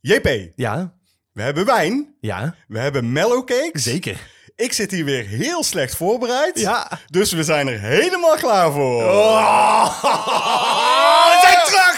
JP, Ja, we hebben wijn, ja, we hebben mellowcakes. zeker. Ik zit hier weer heel slecht voorbereid. Ja. Dus we zijn er helemaal klaar voor. Oh, we zijn terug!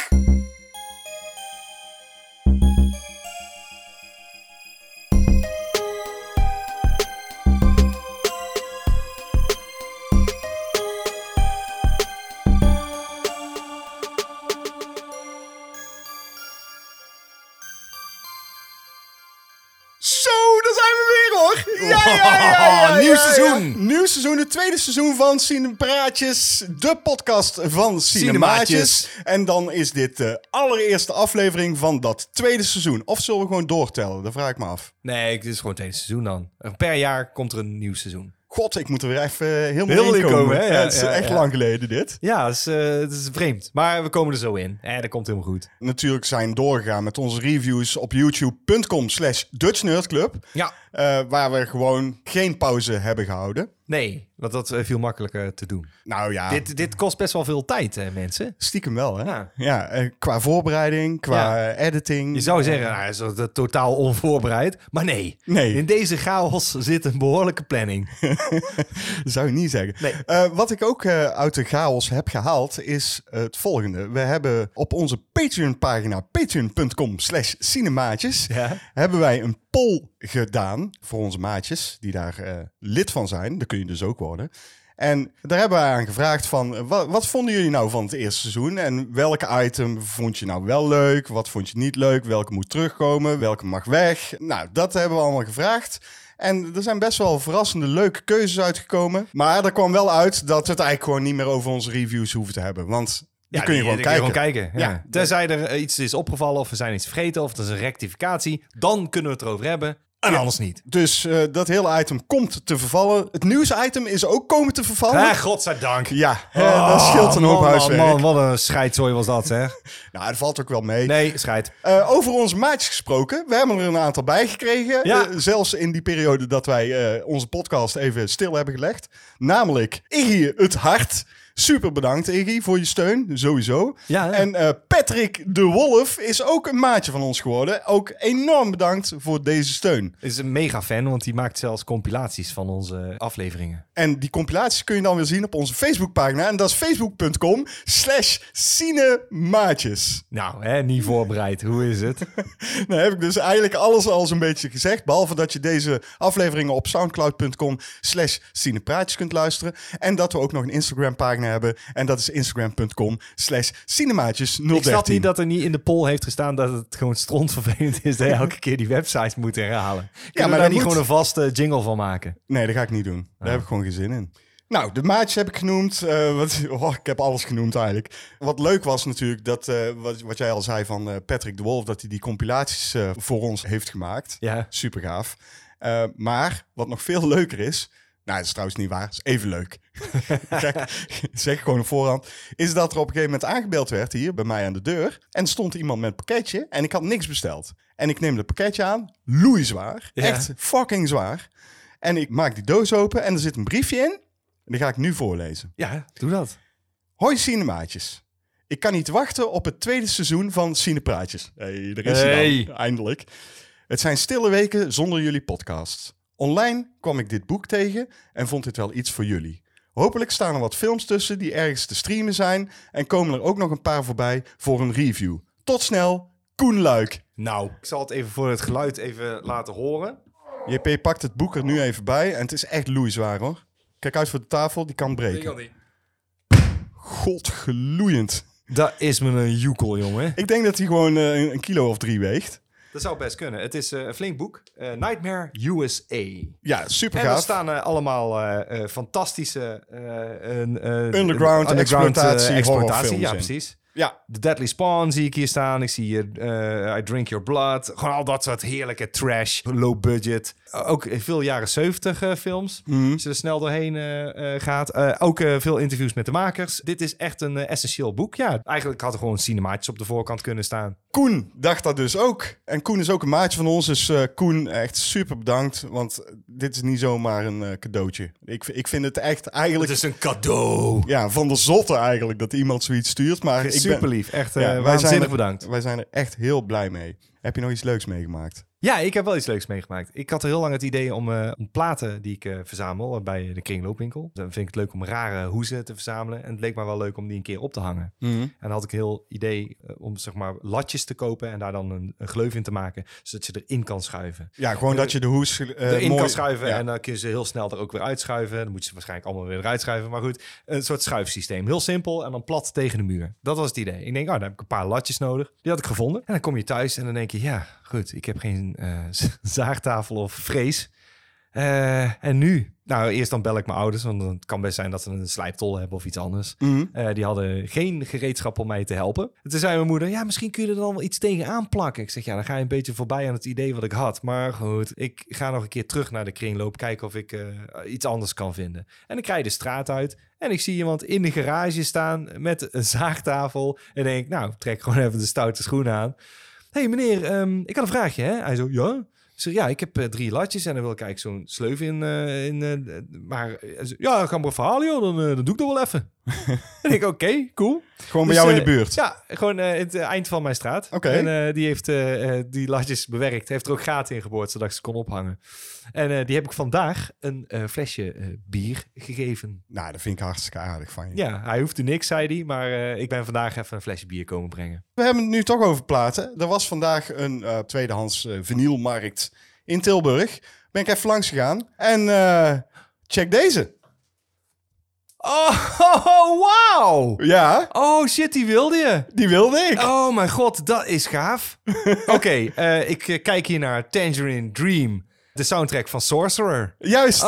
Het tweede seizoen van Cinepraatjes. De podcast van Cinemaatjes. Cinemaatjes. En dan is dit de allereerste aflevering van dat tweede seizoen. Of zullen we gewoon doortellen? Dat vraag ik me af. Nee, het is gewoon het tweede seizoen dan. Per jaar komt er een nieuw seizoen. God, ik moet er weer even helemaal Helemaal in in komen. komen, hè? Ja, het is ja, echt ja. lang geleden dit. Ja, het is, eh, het is vreemd. Maar we komen er zo in. Eh, dat komt helemaal goed. Natuurlijk zijn doorgegaan met onze reviews op youtube.com slash Dutch Nerd Club. Ja. eh, waar we gewoon geen pauze hebben gehouden. Nee, want dat is veel makkelijker te doen. Nou ja, Dit, dit kost best wel veel tijd, hè, mensen. stiekem wel hè. Ja. Ja, eh, qua voorbereiding, qua Ja. eh, editing. Je zou zeggen, nou, is dat totaal onvoorbereid. Maar nee. Nee. In deze chaos zit een behoorlijke planning. Dat zou je niet zeggen. Nee. Eh, wat ik ook eh, uit de chaos heb gehaald is het volgende. We hebben op onze Patreon pagina, patreon.com slash cinemaatjes, Ja. hebben wij een poll gedaan voor onze maatjes die daar eh, lid van zijn. Dat kun je dus ook worden. En daar hebben wij aan gevraagd van, eh, wat, wat vonden jullie nou van het eerste seizoen? En welke item vond je nou wel leuk? Wat vond je niet leuk? Welke moet terugkomen? Welke mag weg? Nou, dat hebben we allemaal gevraagd. En er zijn best wel verrassende leuke keuzes uitgekomen. Maar er kwam wel uit dat we het eigenlijk gewoon niet meer over onze reviews hoeven te hebben. Want die kun je die- gewoon die kijken. kijken. Ja. Ja. Tenzij er eh, iets is opgevallen of we zijn iets vergeten of er is een rectificatie. Dan kunnen we het erover hebben. En anders niet. Dus eh, dat hele item komt te vervallen. Het nieuwsitem is ook komen te vervallen. Ah, godzijdank. Ja, eh, dat scheelt een hoop Oh, man, huiswerk. Man, wat een scheidzooi was dat, zeg. Nou, dat valt ook wel mee. Nee, scheid. Eh, over onze maatjes gesproken. We hebben er een aantal bij gekregen. Ja. Zelfs in die periode dat wij onze podcast even stil hebben gelegd. Namelijk Iggy het Hart. Super bedankt Iggy voor je steun, sowieso. Ja. En eh, Patrick de Wolf is ook een maatje van ons geworden. Ook enorm bedankt voor deze steun. Is een mega fan, want die maakt zelfs compilaties van onze afleveringen. En die compilaties kun je dan weer zien op onze Facebookpagina. En dat is facebook.com slash cinemaatjes. Nou, hè, niet voorbereid. Hoe is het? Dan heb ik dus eigenlijk alles al zo'n beetje gezegd. Behalve dat je deze afleveringen op soundcloud.com slash cinepraatjes kunt luisteren. En dat we ook nog een Instagram pagina hebben. En dat is instagram.com slash cinemaatjes 013. Ik snap niet dat er niet in de poll heeft gestaan dat het gewoon strontvervelend is dat je elke keer die websites moet herhalen. Kunnen maar daar niet moet. gewoon een vaste jingle van maken? Nee, dat ga ik niet doen. Daar Ah. heb ik gewoon geen zin in. Nou, de maatjes heb ik genoemd. Eh, wat, oh, ik heb alles genoemd eigenlijk. Wat leuk was natuurlijk, dat, eh, wat, wat jij al zei van eh, Patrick de Wolf... dat hij die compilaties voor ons heeft gemaakt. Ja. Super gaaf. Maar wat nog veel leuker is... Nou, dat is trouwens niet waar. Dat is even leuk. Kijk, zeg gewoon op voorhand. Is dat er op een gegeven moment aangebeld werd hier bij mij aan de deur. En stond iemand met een pakketje. En ik had niks besteld. En ik neem het pakketje aan. Loeizwaar. Ja. Echt fucking zwaar. En ik maak die doos open. En er zit een briefje in. En die ga ik nu voorlezen. Ja, doe dat. Hoi Cinemaatjes. Ik kan niet wachten op het tweede seizoen van Cinepraatjes. hey, daar is hij Hey. dan, eindelijk. Het zijn stille weken zonder jullie podcast. Online kwam ik dit boek tegen en vond dit wel iets voor jullie. Hopelijk staan er wat films tussen die ergens te streamen zijn en komen er ook nog een paar voorbij voor een review. Tot snel, Koen Luik. Nou, ik zal het even voor het geluid even laten horen. JP pakt het boek er nu even bij en het is echt loeizwaar hoor. Kijk uit voor de tafel, die kan breken. Godgeloeiend. Dat is me een joekel, jongen. Ik denk dat hij gewoon eh, een een kilo of drie weegt. Dat zou best kunnen. Het is eh, een flink boek. Eh, Nightmare USA. Ja, super En er staan eh, allemaal fantastische... Underground een exploitatie, exploitatie. Ja, in. precies. Ja, The Deadly Spawn zie ik hier staan. Ik zie hier eh, I Drink Your Blood. Gewoon al dat soort heerlijke trash, low budget. Uh, ook veel jaren 70 eh, films. Mhm. Als je er snel doorheen eh, eh, gaat. Eh, ook eh, veel interviews met de makers. Dit is echt een eh, essentieel boek. Ja, eigenlijk had er gewoon cinemaatjes op de voorkant kunnen staan. Koen dacht dat dus ook. En Koen is ook een maatje van ons. Dus eh, Koen, echt super bedankt. Want dit is niet zomaar een eh, cadeautje. Ik, ik vind het echt eigenlijk... is een cadeau. Ja, van de zotte eigenlijk dat iemand zoiets stuurt. Maar ik Super lief. Echt Ja, eh wij zijn waanzinnig er- bedankt. Wij zijn er echt heel blij mee. Heb je nog iets leuks meegemaakt? Ja, ik heb wel iets leuks meegemaakt. Ik had heel lang het idee om, eh, om platen die ik eh, verzamel bij de kringloopwinkel. Dan vind ik het leuk om rare hoezen te verzamelen. En het leek me wel leuk om die een keer op te hangen. En dan had ik heel idee eh, om zeg maar latjes te kopen en daar dan een, een gleuf in te maken, zodat je erin kan schuiven. Ja, gewoon dat je de hoes erin mooi- kan schuiven Ja. en dan kun je ze heel snel er ook weer uitschuiven. Dan moet je ze waarschijnlijk allemaal weer eruit schuiven. Maar goed, een soort schuifsysteem. Heel simpel en dan plat tegen de muur. Dat was het idee. Ik denk, oh, dan heb ik een paar latjes nodig. Die had ik gevonden. En dan kom je thuis en dan denk je, ja, goed, ik heb geen eh, zaagtafel of vrees. Eh, en nu? Nou, eerst dan bel ik mijn ouders, want het kan best zijn dat ze een slijptol hebben of iets anders. Mhm. Eh, die hadden geen gereedschap om mij te helpen. En toen zei mijn moeder, ja, misschien kun je er dan wel iets tegen aanplakken. Ik zeg, ja, dan ga je een beetje voorbij aan het idee wat ik had. Maar goed, ik ga nog een keer terug naar de kringloop, kijken of ik iets anders kan vinden. En ik rijd de straat uit en ik zie iemand in de garage staan met een zaagtafel. En denk, nou, trek gewoon even de stoute schoenen aan. Hé hey, meneer, ehm, ik had een vraagje, hè? Hij zo, ja? Ik zeg, ja, ik heb eh, drie latjes en dan wil ik eigenlijk zo'n sleuf in. eh, in eh, maar ja, ga maar verhalen, joh. Dan, dan doe ik dat wel even. En ik, oké, cool. Gewoon bij Dus, jou in eh, de buurt. Ja, gewoon eh, het eh, eind van mijn straat. Oké. En eh, die heeft eh, eh, die latjes bewerkt. Heeft er ook gaten in geboord, zodat ik ze kon ophangen. En eh, die heb ik vandaag een eh, flesje eh, bier gegeven. Nou, dat vind ik hartstikke aardig van je. Ja, hij hoefde niks, zei hij. Maar eh, ik ben vandaag even een flesje bier komen brengen. We hebben het nu toch over platen. Er was vandaag een eh, tweedehands eh, vinylmarkt in Tilburg. Ben ik even langs gegaan. En eh, check deze. Oh, oh, wauw! Ja, Oh shit, die wilde je. die wilde ik. Oh mijn god, dat is gaaf. Oké, eh, ik eh, kijk hier naar Tangerine Dream. De soundtrack van Sorcerer. Juist.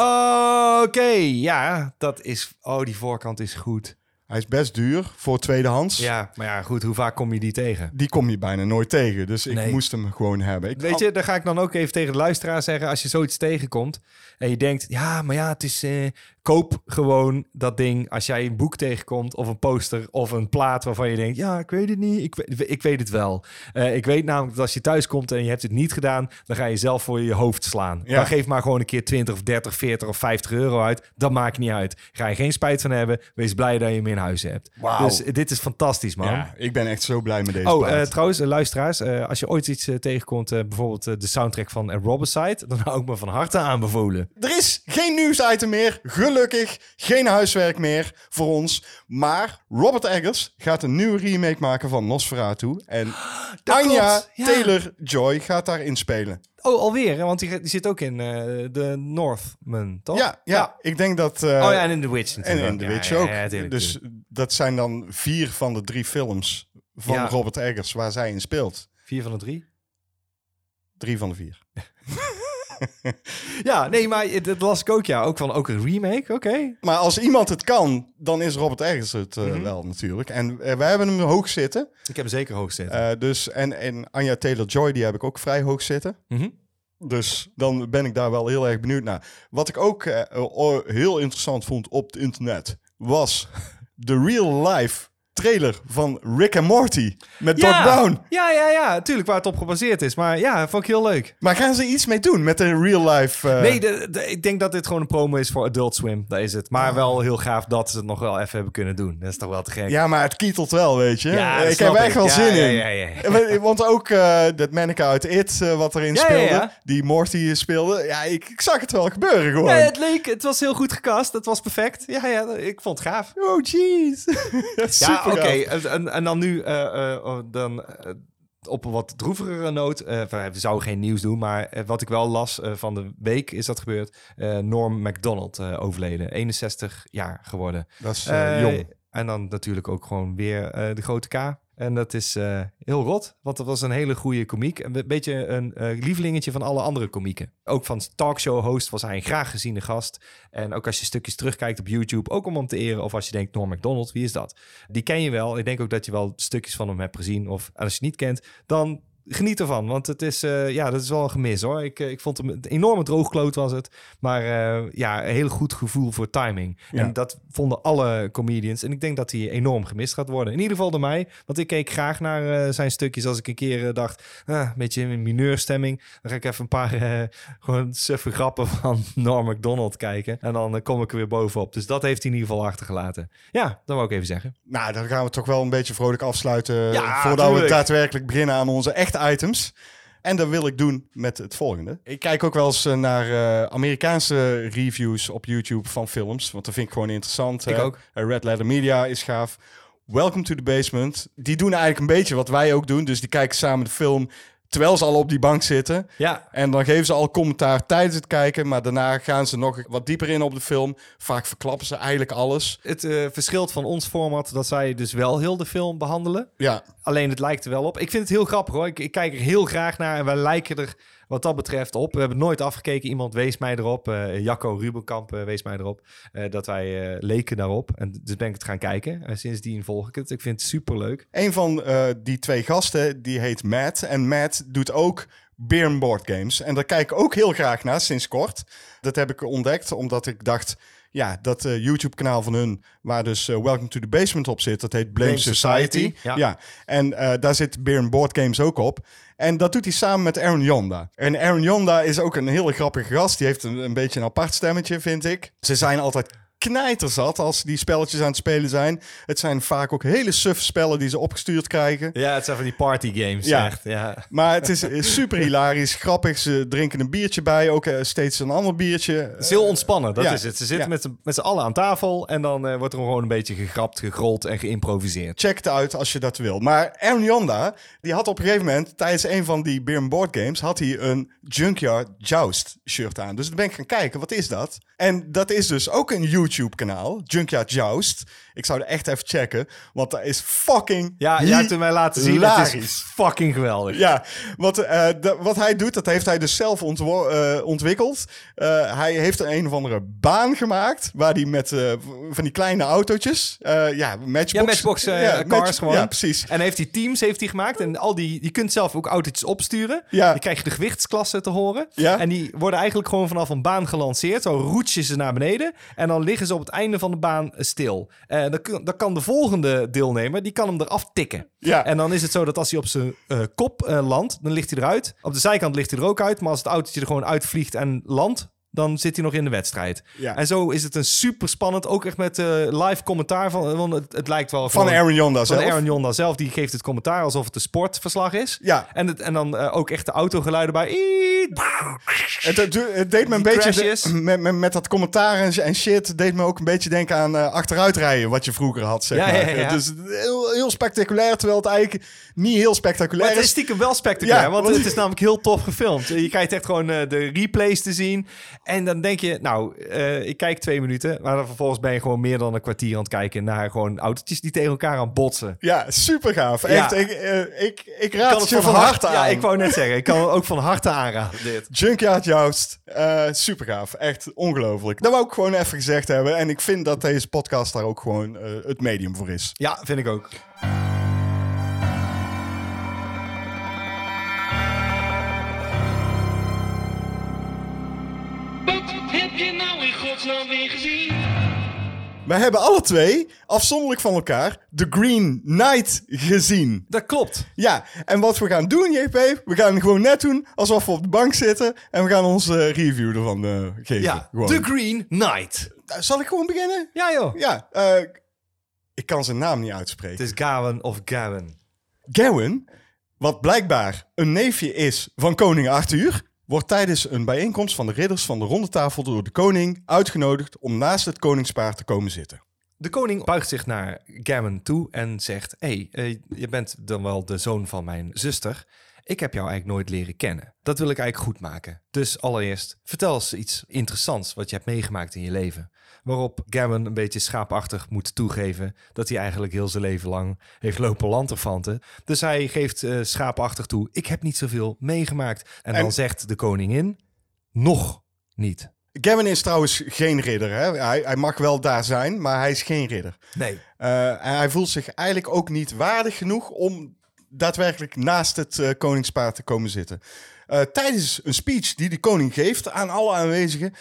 Oké, ja, dat is... Oh, die voorkant is goed. Hij is best duur voor tweedehands. Ja, maar ja, goed, hoe vaak kom je die tegen? Die kom je bijna nooit tegen. Dus ik Nee. moest hem gewoon hebben. Ik, Weet je, daar ga ik dan ook even tegen de luisteraar zeggen... als je zoiets tegenkomt en je denkt... ja, maar ja, het is... eh, koop gewoon dat ding als jij een boek tegenkomt... of een poster of een plaat waarvan je denkt... ja, ik weet het niet, ik, weet- ik weet het wel. Eh, ik weet namelijk dat als je thuis komt en je hebt het niet gedaan... dan ga je zelf voor je hoofd slaan. Ja. Dan geef maar gewoon een keer 20 of 30, 40 of 50 euro uit. Dat maakt niet uit. Ga je geen spijt van hebben, wees blij dat je hem in huis hebt. Dus dit is fantastisch, man. ja, ik ben echt zo blij met deze Oh, eh, trouwens, eh, luisteraars, eh, als je ooit iets eh, tegenkomt, eh, bijvoorbeeld eh, de soundtrack van A Robicide, dan hou ik me van harte aanbevolen. Er is geen nieuwsitem meer. Gelukkig. Geen huiswerk meer voor ons. Maar Robert Eggers gaat een nieuwe remake maken van Nosferatu. En Dat klopt, ja. Taylor-Joy gaat daarin spelen. Oh, alweer, hè? want die, die zit ook in eh, de Northman, toch? Ja, ja, ik denk dat... eh, Oh ja, en in The Witch en natuurlijk. in The Ja, Witch ja, ook. ja, tuurlijk, dus tuurlijk. dat zijn dan vier van de drie films van Ja. Robert Eggers waar zij in speelt. Vier van de drie? Drie van de vier. Ja, nee, maar dat las ik ook, ja. Ook van, ook een remake, oké. Maar als iemand het kan, dan is Robert Eggers het eh, Mhm. wel natuurlijk. En eh, wij hebben hem hoog zitten. Ik heb hem zeker hoog zitten. Eh, dus, en, en Anja Taylor-Joy, die heb ik ook vrij hoog zitten. Mhm. Dus dan ben ik daar wel heel erg benieuwd naar. Wat ik ook heel interessant vond op het internet, was de real life trailer van Rick and Morty met Doc ja, Brown. Ja, ja, ja. Tuurlijk waar het op gebaseerd is. Maar ja, vond ik heel leuk. Maar gaan ze iets mee doen met de real life? eh, Nee, de, de- ik denk dat dit gewoon een promo is voor Adult Swim. Dat is het. Maar wel heel gaaf dat ze het nog wel even hebben kunnen doen. Dat is toch wel te gek. Ja, maar het kietelt wel, weet je. Ja, ik heb echt wel Ja, zin in. Ja. Want ook eh, dat manneke uit It, eh, wat erin speelde, ja. die Morty speelde. Ja, ik, ik zag het wel gebeuren gewoon. Ja, het leek. Het was heel goed gecast. Het was perfect. Ja, ja, ik vond het gaaf. Oh, jeez. Ja, oké. En, en, en dan nu eh, eh, oh, dan, eh, op een wat droevigere noot. we zouden geen nieuws doen, maar wat ik wel las van de week is dat gebeurd. Norm MacDonald overleden. 61 jaar geworden. Dat is jong. En dan natuurlijk ook gewoon weer de grote K. En dat is eh, heel rot, want dat was een hele goede komiek. Een be- beetje een eh, lievelingetje van alle andere komieken. Ook van talkshow-host was hij een graag geziene gast. En ook als je stukjes terugkijkt op YouTube, ook om hem te eren. Of als je denkt, Norm MacDonald, wie is dat? Die ken je wel. Ik denk ook dat je wel stukjes van hem hebt gezien. Of als je het niet kent, dan geniet ervan. Want het is, eh, ja, dat is wel een gemis hoor. Ik, eh, ik vond hem een enorme droogkloot was het. Maar eh, ja, een heel goed gevoel voor timing. Ja. En dat vonden alle comedians. En ik denk dat hij enorm gemist gaat worden. In ieder geval door mij. Want ik keek graag naar zijn stukjes. Als ik een keer dacht, ah, een beetje in mineurstemming. Dan ga ik even een paar gewoon suffe grappen van Norm MacDonald kijken. En dan kom ik er weer bovenop. Dus dat heeft hij in ieder geval achtergelaten. Ja, dat wou ik even zeggen. Nou, dan gaan we toch wel een beetje vrolijk afsluiten... Ja, voordat we daadwerkelijk beginnen aan onze echte items. En dat wil ik doen met het volgende. Ik kijk ook wel eens eh, naar eh, Amerikaanse reviews op YouTube van films. Want dat vind ik gewoon interessant. Ik ook. eh, Red Letter Media is gaaf. Welcome to the Basement. Die doen eigenlijk een beetje wat wij ook doen. Dus die kijken samen de film terwijl ze al op die bank zitten. Ja, En dan geven ze al commentaar tijdens het kijken. Maar daarna gaan ze nog wat dieper in op de film. Vaak verklappen ze eigenlijk alles. het eh, verschilt van ons format dat zij dus wel heel de film behandelen. Ja, Alleen het lijkt er wel op. Ik vind het heel grappig hoor. Ik, ik kijk er heel graag naar en wij lijken er wat dat betreft op. We hebben nooit afgekeken. Iemand wees mij erop. eh Jacco Rubenkamp eh, wees mij erop. eh, dat wij leken daarop. En dus ben ik het gaan kijken. En sindsdien volg ik het. Ik vind het super leuk. Een van die twee gasten, die heet Matt. En Matt doet ook beer and board games. En daar kijk ik ook heel graag naar, sinds kort. Dat heb ik ontdekt, omdat ik dacht... Ja, dat YouTube-kanaal van hun, waar dus eh, Welcome to the Basement op zit... dat heet Blame, Blame Society. Society, Ja. ja. En daar zit beer board games ook op. En dat doet hij samen met Aaron Yonda. En Aaron Yonda is ook een hele grappige gast. Die heeft een, een beetje een apart stemmetje, vind ik. Ze zijn altijd knijterzat als die spelletjes aan het spelen zijn. Het zijn vaak ook hele suf spellen die ze opgestuurd krijgen. Ja, het zijn van die party games. Ja. Echt, ja. Maar het is super hilarisch, grappig. Ze drinken een biertje bij, ook eh, steeds een ander biertje. Het is heel ontspannen, dat ja. is het. Ze zitten Ja. met z'n- met z'n allen aan tafel en dan eh, wordt er gewoon een beetje gegrapt, gegrold en geïmproviseerd. Check het uit als je dat wil. Maar Aaron Yonda, die had op een gegeven moment tijdens een van die beer board games, had hij een Junkyard Joust shirt aan. Dus dan ben ik gaan kijken, wat is dat? En dat is dus ook een YouTube kanaal, Junkyard Joust. Ik zou er echt even checken, want dat is fucking Ja, jij hebt het mij laten zien. Het is fucking geweldig. Ja, wat, eh, wat hij doet, dat heeft hij dus zelf eh, ontwikkeld. Eh, hij heeft een een of andere baan gemaakt, waar hij met van die kleine autootjes, ja, matchbox, Ja, Matchbox eh, ja, cars match- gewoon. Ja, precies. En heeft hij teams heeft hij gemaakt. En al die, je kunt zelf ook autootjes opsturen. Ja. Dan krijg je de gewichtsklassen te horen. Ja. En die worden eigenlijk gewoon vanaf een baan gelanceerd. Zo roets je ze naar beneden. En dan liggen ze op het einde van de baan stil. En dan, dan kan de volgende deelnemer, die kan hem eraf tikken. Ja. En dan is het zo dat als hij op zijn eh, kop eh, landt, dan ligt hij eruit. Op de zijkant ligt hij er ook uit. Maar als het autootje er gewoon uitvliegt en landt, dan zit hij nog in de wedstrijd. Ja. En zo is het een super spannend, ook echt met eh, live commentaar van, want het, het lijkt wel Van gewoon- Aaron Yonda van zelf. Aaron Yonda zelf, die geeft het commentaar alsof het een sportverslag is. Ja. En, het, en dan eh, ook echt de autogeluiden bij. Het, het, het deed me een Die beetje de- met, met, met dat commentaar en, en shit, deed me ook een beetje denken aan eh, achteruitrijden, wat je vroeger had. Zeg Ja, maar. ja, ja. Dus heel, heel spectaculair, terwijl het eigenlijk niet heel spectaculair Maar het is stiekem wel spectaculair, want het is namelijk heel tof gefilmd. Je krijgt echt gewoon eh, de replays te zien. En dan denk je, nou, eh, ik kijk twee minuten. Maar dan vervolgens ben je gewoon meer dan een kwartier aan het kijken naar gewoon autootjes die tegen elkaar aan botsen. Ja, super gaaf. Echt, ik, ik, ik raad Kan het je van harte aan. Ja, ik wou net zeggen, ik kan ook van harte aanraden. Dit. Junkyard Joust, eh super gaaf. Echt ongelooflijk. Dat wou ik gewoon even gezegd hebben. En ik vind dat deze podcast daar ook gewoon eh, het medium voor is. Ja, vind ik ook. We hebben alle twee, afzonderlijk van elkaar, The Green Knight gezien. Dat klopt. Ja, en wat we gaan doen, JP, we gaan gewoon net doen alsof we op de bank zitten. En we gaan onze review ervan eh, geven. Ja, Gewoon. The Green Knight. Zal ik gewoon beginnen? Ja joh. Ja, eh, ik kan zijn naam niet Het uitspreken. is Gawen of Gawen. Gowan, wat blijkbaar een neefje is van koning Arthur, wordt tijdens een bijeenkomst van de ridders van de ronde tafel door de koning uitgenodigd om naast het koningspaar te komen zitten. De koning buigt zich naar Gammon toe en zegt: hey, eh, je bent dan wel de zoon van mijn zuster. Ik heb jou eigenlijk nooit leren kennen. Dat wil ik eigenlijk goed maken. Dus allereerst, vertel eens iets interessants wat je hebt meegemaakt in je leven. Waarop Gammon een beetje schaapachtig moet toegeven dat hij eigenlijk heel zijn leven lang heeft lopen lanterfanten. Dus hij geeft eh, schaapachtig toe: Ik heb niet zoveel meegemaakt. En, En- dan zegt de koningin: Nog niet. Gavin is trouwens geen ridder. Hè? Hij, hij mag wel daar zijn, maar hij is geen ridder. Nee. Eh, en hij voelt zich eigenlijk ook niet waardig genoeg om daadwerkelijk naast het eh, koningspaar te komen zitten. Tijdens een speech die de koning geeft aan alle aanwezigen.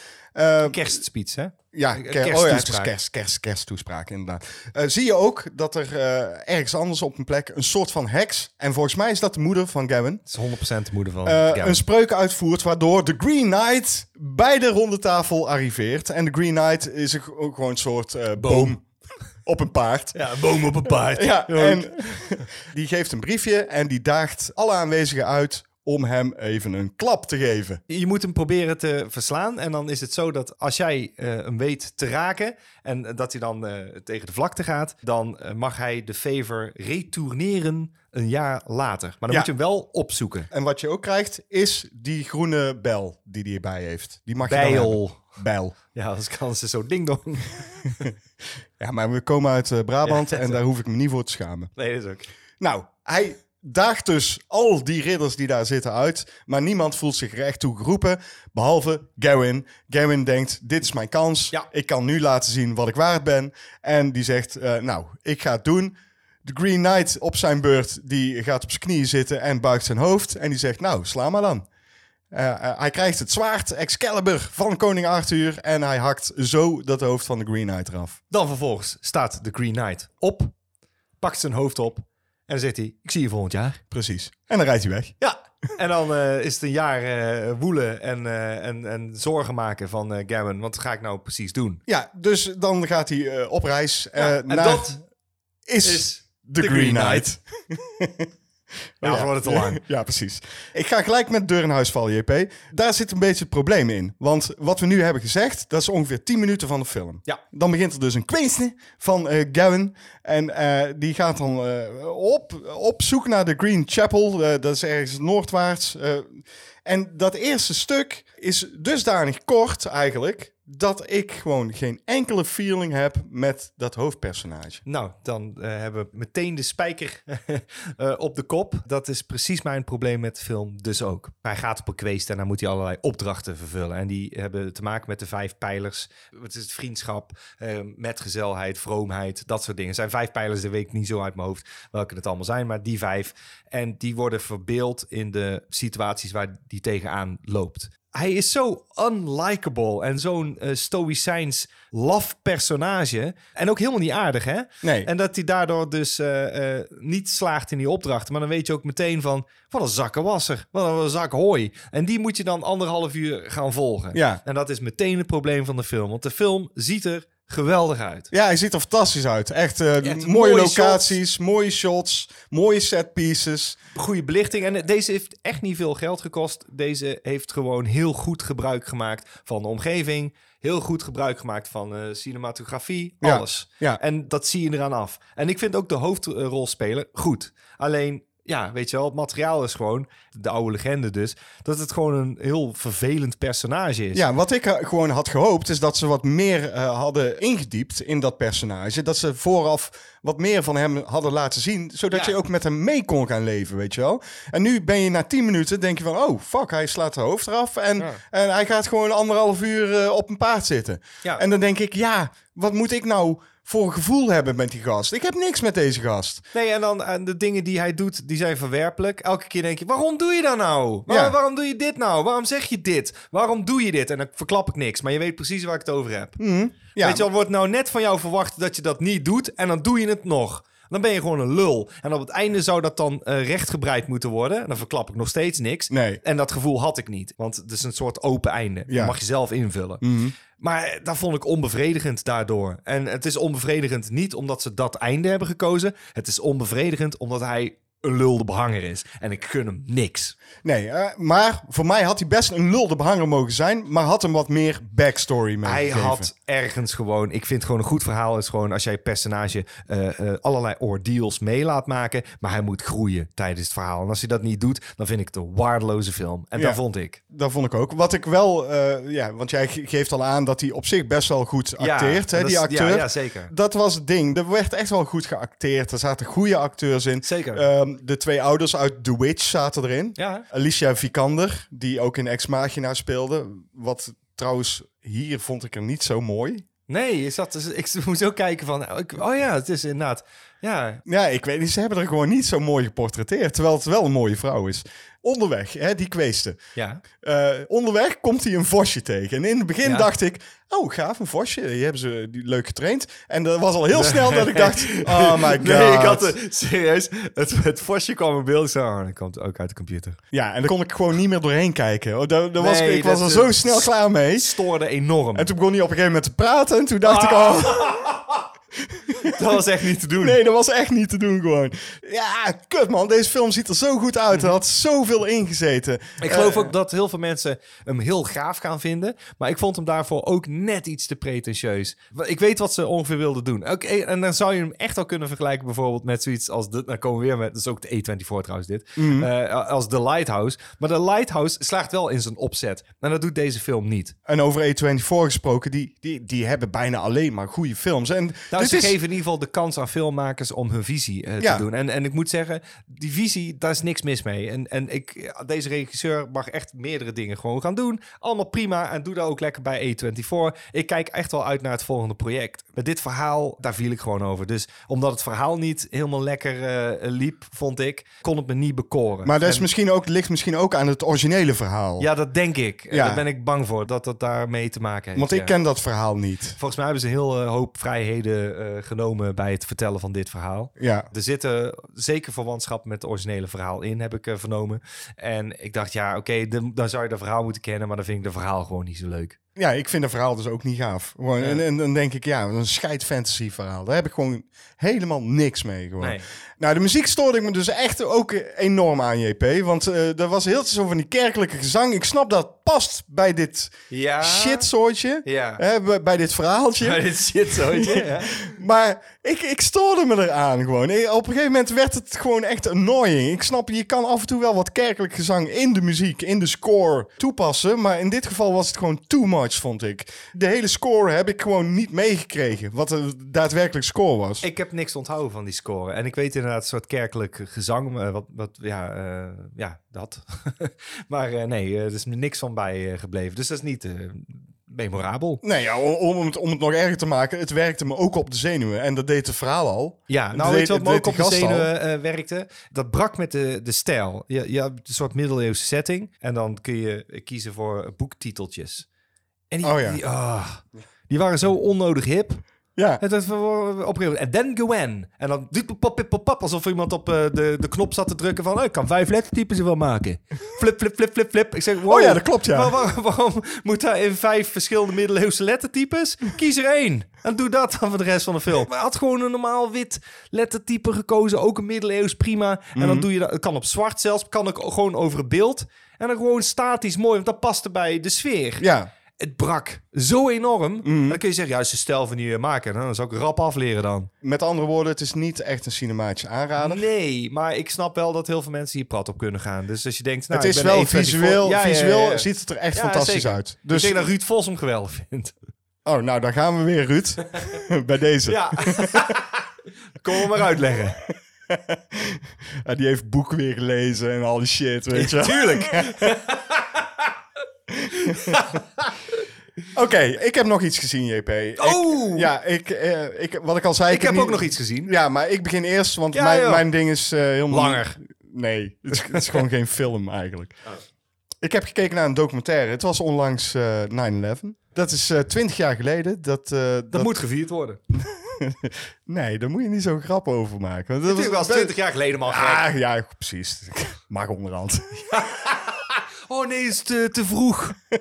Kerstspeech, hè? Ja, oh ja, het is kersttoespraak. kerst, kerst, kersttoespraak inderdaad. Eh, zie je ook dat er eh, ergens anders op een plek een soort van heks, en volgens mij is dat de moeder van Gavin, Het is 100% de moeder van eh, Gammon. een spreuk uitvoert waardoor de Green Knight bij de ronde tafel arriveert. En de Green Knight is ook gewoon een soort eh, boom. op een paard. Ja, een boom op een paard. Ja, en die geeft een briefje en die daagt alle aanwezigen uit om hem even een klap te geven. Je moet hem proberen te verslaan. En dan is het zo dat als jij eh, hem weet te raken en dat hij dan eh, tegen de vlakte gaat, dan eh, mag hij de favor retourneren een jaar later. Maar dan Ja. moet je hem wel opzoeken. En wat je ook krijgt, is die groene bel die hij erbij heeft. Die mag je dan hebben. Bijl. Bijl. Ja, anders kan ze zo ding dong. Ja, maar we komen uit Brabant Ja, en daar hoef ik me niet voor te schamen. Nee, dat is ook. Nou, hij daagt dus al die ridders die daar zitten uit, maar niemand voelt zich er echt toe geroepen, behalve Gawin. Gawin denkt, dit is mijn kans, Ja. ik kan nu laten zien wat ik waard ben. En die zegt, eh, nou, ik ga het doen. De Green Knight op zijn beurt, die gaat op zijn knieën zitten en buigt zijn hoofd. En die zegt, nou, sla maar dan. Eh, eh, hij krijgt het zwaard Excalibur van koning Arthur en hij hakt zo dat hoofd van de Green Knight eraf. Dan vervolgens staat de Green Knight op, pakt zijn hoofd op dan zegt hij, ik zie je volgend jaar. Precies. En dan rijdt hij weg. Ja. En dan eh, is het een jaar eh, woelen en, eh, en, en zorgen maken van Gavin. Wat ga ik nou precies doen? Ja, dus dan gaat hij op reis. Ja, en naar- dat is, is de Green Green Knight. Ja, wordt het te lang. Ja, precies. Ik ga gelijk met deur in huis vallen, JP. Daar zit een beetje het probleem in. Want wat we nu hebben gezegd, dat is ongeveer 10 minuten van de film. Ja. Dan begint er dus een quizne van eh Gavin. En eh, die gaat dan eh, op, op zoek naar de Green Chapel. Dat is ergens noordwaarts. En dat eerste stuk is dusdanig kort eigenlijk... dat ik gewoon geen enkele feeling heb met dat hoofdpersonage. Nou, dan eh, hebben we meteen de spijker eh, op de kop. Dat is precies mijn probleem met de film dus ook. Hij gaat op een quest en dan moet hij allerlei opdrachten vervullen. En die hebben te maken met de vijf pijlers. Het is het vriendschap, eh, metgezelheid, vroomheid, dat soort dingen. Zijn vijf pijlers, dat weet ik niet zo uit mijn hoofd welke het allemaal zijn. Maar die vijf. En die worden verbeeld in de situaties waar die tegenaan loopt. Hij is zo unlikable en zo'n eh stoïcijns laf personage. En ook helemaal niet aardig, hè? Nee. En dat hij daardoor dus eh, eh, niet slaagt in die opdrachten. Maar dan weet je ook meteen van, wat een zakkenwasser. Wat een zak hooi. En die moet je dan anderhalf uur gaan volgen. Ja. En dat is meteen het probleem van de film. Want de film ziet er geweldig uit. Ja, hij ziet er fantastisch uit. Echt, eh, mooie, mooie locaties, mooie shots, mooie set pieces. Goede belichting. En deze heeft echt niet veel geld gekost. Deze heeft gewoon heel goed gebruik gemaakt van de omgeving. Heel goed gebruik gemaakt van eh, cinematografie. Ja, Alles. ja. En dat zie je eraan af. En ik vind ook de hoofdrolspeler goed. Alleen, ja, weet je wel, het materiaal is gewoon, de oude legende dus, dat het gewoon een heel vervelend personage is. Ja, wat ik eh, gewoon had gehoopt is dat ze wat meer eh, hadden ingediept in dat personage. Dat ze vooraf wat meer van hem hadden laten zien, zodat Ja. je ook met hem mee kon gaan leven, weet je wel. En nu ben je na 10 minuten, denk je van, oh fuck, hij slaat het hoofd eraf en, Ja. en hij gaat gewoon anderhalf uur eh, op een paard zitten. Ja. En dan denk ik, ja, wat moet ik nou voor een gevoel hebben met die gast? Ik heb niks met deze gast. Nee, en dan en de dingen die hij doet, die zijn verwerpelijk. Elke keer denk je, waarom doe je dat nou? Waar- Ja. Waarom doe je dit nou? Waarom zeg je dit? Waarom doe je dit? En dan verklap ik niks, maar je weet precies waar ik het over heb. Mhm. Ja, Weet je wel, wordt nou net van jou verwacht dat je dat niet doet en dan doe je het nog. Dan ben je gewoon een lul. En op het einde zou dat dan eh, rechtgebreid moeten worden. En dan verklap ik nog steeds niks. Nee. En dat gevoel had ik niet. Want het is een soort open einde. Ja. Dat mag je zelf invullen. Mhm. Maar dat vond ik onbevredigend daardoor. En het is onbevredigend niet omdat ze dat einde hebben gekozen. Het is onbevredigend omdat hij een lulde behanger is. En ik gun hem niks. Nee, eh, maar voor mij had hij best een lulde behanger mogen zijn, maar had hem wat meer backstory mee Hij had ergens gewoon... Ik vind gewoon een goed verhaal is gewoon... als jij personage eh, eh, allerlei ordeals mee laat maken... maar hij moet groeien tijdens het verhaal. En als hij dat niet doet, dan vind ik het een waardeloze film. En Ja. dat vond ik. Dat vond ik ook. Wat ik wel, ja, want jij ge- geeft al aan dat hij op zich best wel goed acteert, hè, dat die is- acteur. Ja, ja, zeker. Dat was het ding. Er werd echt wel goed geacteerd. Er zaten goede acteurs in. Zeker. Ehm, de twee ouders uit The Witch zaten erin. Ja. Alicia Vikander, die ook in Ex Machina speelde. Wat trouwens, hier vond ik er niet zo mooi. Nee, je zat, dus- ik moest ook kijken van... ik- Oh ja, het is inderdaad... Ja, Ja, ik weet niet. Ze hebben er gewoon niet zo mooi geportretteerd. Terwijl het wel een mooie vrouw is. Onderweg, hè, die kweesten. ja. Eh, onderweg komt hij een vosje tegen. En in het begin Ja. dacht ik, oh gaaf, een vosje. Die hebben ze die leuk getraind. En dat was al heel snel dat ik dacht, oh my god. Nee, ik had het serieus. Het, het vosje kwam in beeld. Zei, oh, dat komt ook uit de computer. Ja, en daar kon ik gewoon niet meer doorheen kijken. Oh, daar, daar was, ik was er zo snel klaar mee. Stoorde enorm. En toen begon hij op een gegeven moment te praten. En toen dacht ik, oh, Dat was echt niet te doen. Nee, dat was echt niet te doen gewoon. Ja, kut man. Deze film ziet er zo goed uit. Er had zoveel ingezeten. Ik geloof Eh, ook dat heel veel mensen hem heel gaaf gaan vinden. Maar ik vond hem daarvoor ook net iets te pretentieus. Ik weet wat ze ongeveer wilden doen. Oké, en dan zou je hem echt al kunnen vergelijken bijvoorbeeld met zoiets als... De, dan komen we weer met... Dat is ook de A24 trouwens dit. Mhm. Eh, als The Lighthouse. Maar The Lighthouse slaagt wel in zijn opzet. En dat doet deze film niet. En over A24 gesproken, die, die, die hebben bijna alleen maar goede films. En Nou, dit ze is- geven in ieder geval de kans aan filmmakers om hun visie eh, Ja. te doen. En, en ik moet zeggen, die visie, daar is niks mis mee. En, en ik, deze regisseur mag echt meerdere dingen gewoon gaan doen. Allemaal prima en doe dat ook lekker bij A24. Ik kijk echt wel uit naar het volgende project. Met dit verhaal, daar viel ik gewoon over. Dus omdat het verhaal niet helemaal lekker eh, liep, vond ik, kon het me niet bekoren. Maar dat is En- misschien ook, ligt misschien ook aan het originele verhaal. ja, dat denk ik. Ja. Daar ben ik bang voor, dat dat daarmee te maken heeft. Want ik ja. ken dat verhaal niet. Volgens mij hebben ze een heel eh, hoop vrijheden eh, genomen bij het vertellen van dit verhaal. Ja. Er zitten zeker verwantschap met het originele verhaal in, heb ik eh, vernomen. En ik dacht, ja, oké, dan- dan zou je dat verhaal moeten kennen, maar dan vind ik de verhaal gewoon niet zo leuk. Ja, ik vind het verhaal dus ook niet gaaf. Gewoon, Ja. en, en dan denk ik, ja, een scheid fantasy verhaal. Daar heb ik gewoon helemaal niks mee. Gewoon. Nee. Nou, de muziek stoorde ik me dus echt ook enorm aan, JP. Want eh er was heel zo van die kerkelijke gezang. Ik snap dat past bij dit Ja. shitsoortje. Ja. Hè, bij, bij dit verhaaltje. Maar dit shit zo, ja. Maar ik, ik stoorde me eraan gewoon. Op een gegeven moment werd het gewoon echt annoying. Ik snap, je kan af en toe wel wat kerkelijk gezang in de muziek, in de score toepassen. Maar in dit geval was het gewoon too much, vond ik. De hele score heb ik gewoon niet meegekregen. Wat de daadwerkelijk score was. Ik heb niks onthouden van die score. En ik weet inderdaad een soort kerkelijk gezang. eh, Wat, wat, ja, eh, ja, dat. maar eh, nee, er is niks van bij gebleven. Dus dat is niet memorabel. Nee, ja, om, om, het, om het nog erger te maken, het werkte me ook op de zenuwen. En dat deed het verhaal al. Ja, nou weet je wat me ook op de zenuwen eh, werkte? Dat brak met de, de stijl. Je, je hebt een soort middeleeuwse setting. En dan kun je kiezen voor boektiteltjes. En die, Oh ja. die, ah, die waren zo onnodig hip. Ja, Het. En then Gwen. En dan pop, pop, pop, pop, alsof iemand op eh, de, de knop zat te drukken van... "Oh, ik kan vijf lettertypes ervan maken. Flip, flip, flip, flip, flip. Ik zeg, wow, Oh ja, dat klopt, ja. waar- waar- waarom moet daar in vijf verschillende middeleeuwse lettertypes? Kies er één. En doe dat dan voor de rest van de film. Maar had gewoon een normaal wit lettertype gekozen. Ook een middeleeuws, prima. En Mhm. dan doe je dat. Het kan op zwart zelfs. Kan ook gewoon over het beeld. En dan gewoon statisch mooi. Want dat paste bij de sfeer ja. Het brak zo enorm. Mhm. Dan kun je zeggen, ja, is de stijl van die maken. Dan zou ik rap afleren dan. Met andere woorden, het is niet echt een cinematische aanrader. Nee, maar ik snap wel dat heel veel mensen hier prat op kunnen gaan. Dus als je denkt, nou, het is wel A24 visueel, Ja, ja, ja, visueel ja. ziet het er echt fantastisch zeker. uit. Dus ik denk dat Ruud Vos hem geweldig vindt. oh, nou, daar gaan we weer, Ruud. Bij deze. Ja. Kom maar uitleggen. Die heeft boek weer gelezen en al die shit, weet je wel. Tuurlijk. Oké, ik heb nog iets gezien, JP. Ik- Oh! ja, ik, eh, ik, wat ik al zei... Ik heb niet- ook nog iets gezien. Ja, maar ik begin eerst, want Ja, mijn, mijn ding is eh, helemaal... Langer. Nee, het is, het is gewoon geen film eigenlijk. Ik heb gekeken naar een documentaire. Het was onlangs eh 9-11. Dat is twintig jaar geleden. Dat, eh, dat, Dat moet gevierd worden. Nee, daar moet je niet zo grap over maken. Dat Natuurlijk was 20 jaar geleden man. gek. Ah, ja, precies. Mag onderhand. Oh nee, is te, te vroeg.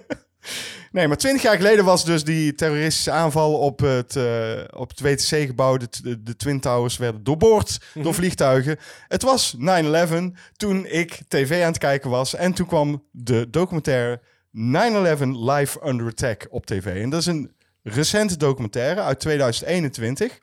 Nee, maar twintig jaar geleden was dus die terroristische aanval op het, eh, op het WTC-gebouw. De, de, de Twin Towers werden doorboord door vliegtuigen. Het was 9-11 toen ik tv aan het kijken was. En toen kwam de documentaire 9-11 Live Under Attack op tv. En dat is een recente documentaire uit 2021.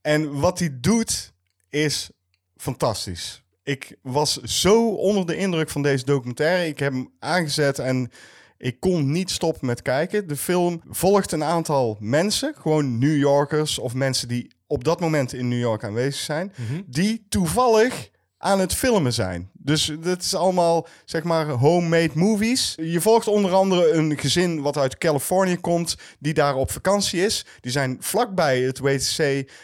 En wat hij doet is fantastisch. Ik was zo onder de indruk van deze documentaire. Ik heb hem aangezet en ik kon niet stoppen met kijken. De film volgt een aantal mensen, gewoon New Yorkers of mensen die op dat moment in New York aanwezig zijn, die toevallig aan het filmen zijn. Dus dat is allemaal, zeg maar, homemade movies. Je volgt onder andere een gezin wat uit Californië komt, die daar op vakantie is. Die zijn vlakbij het WTC,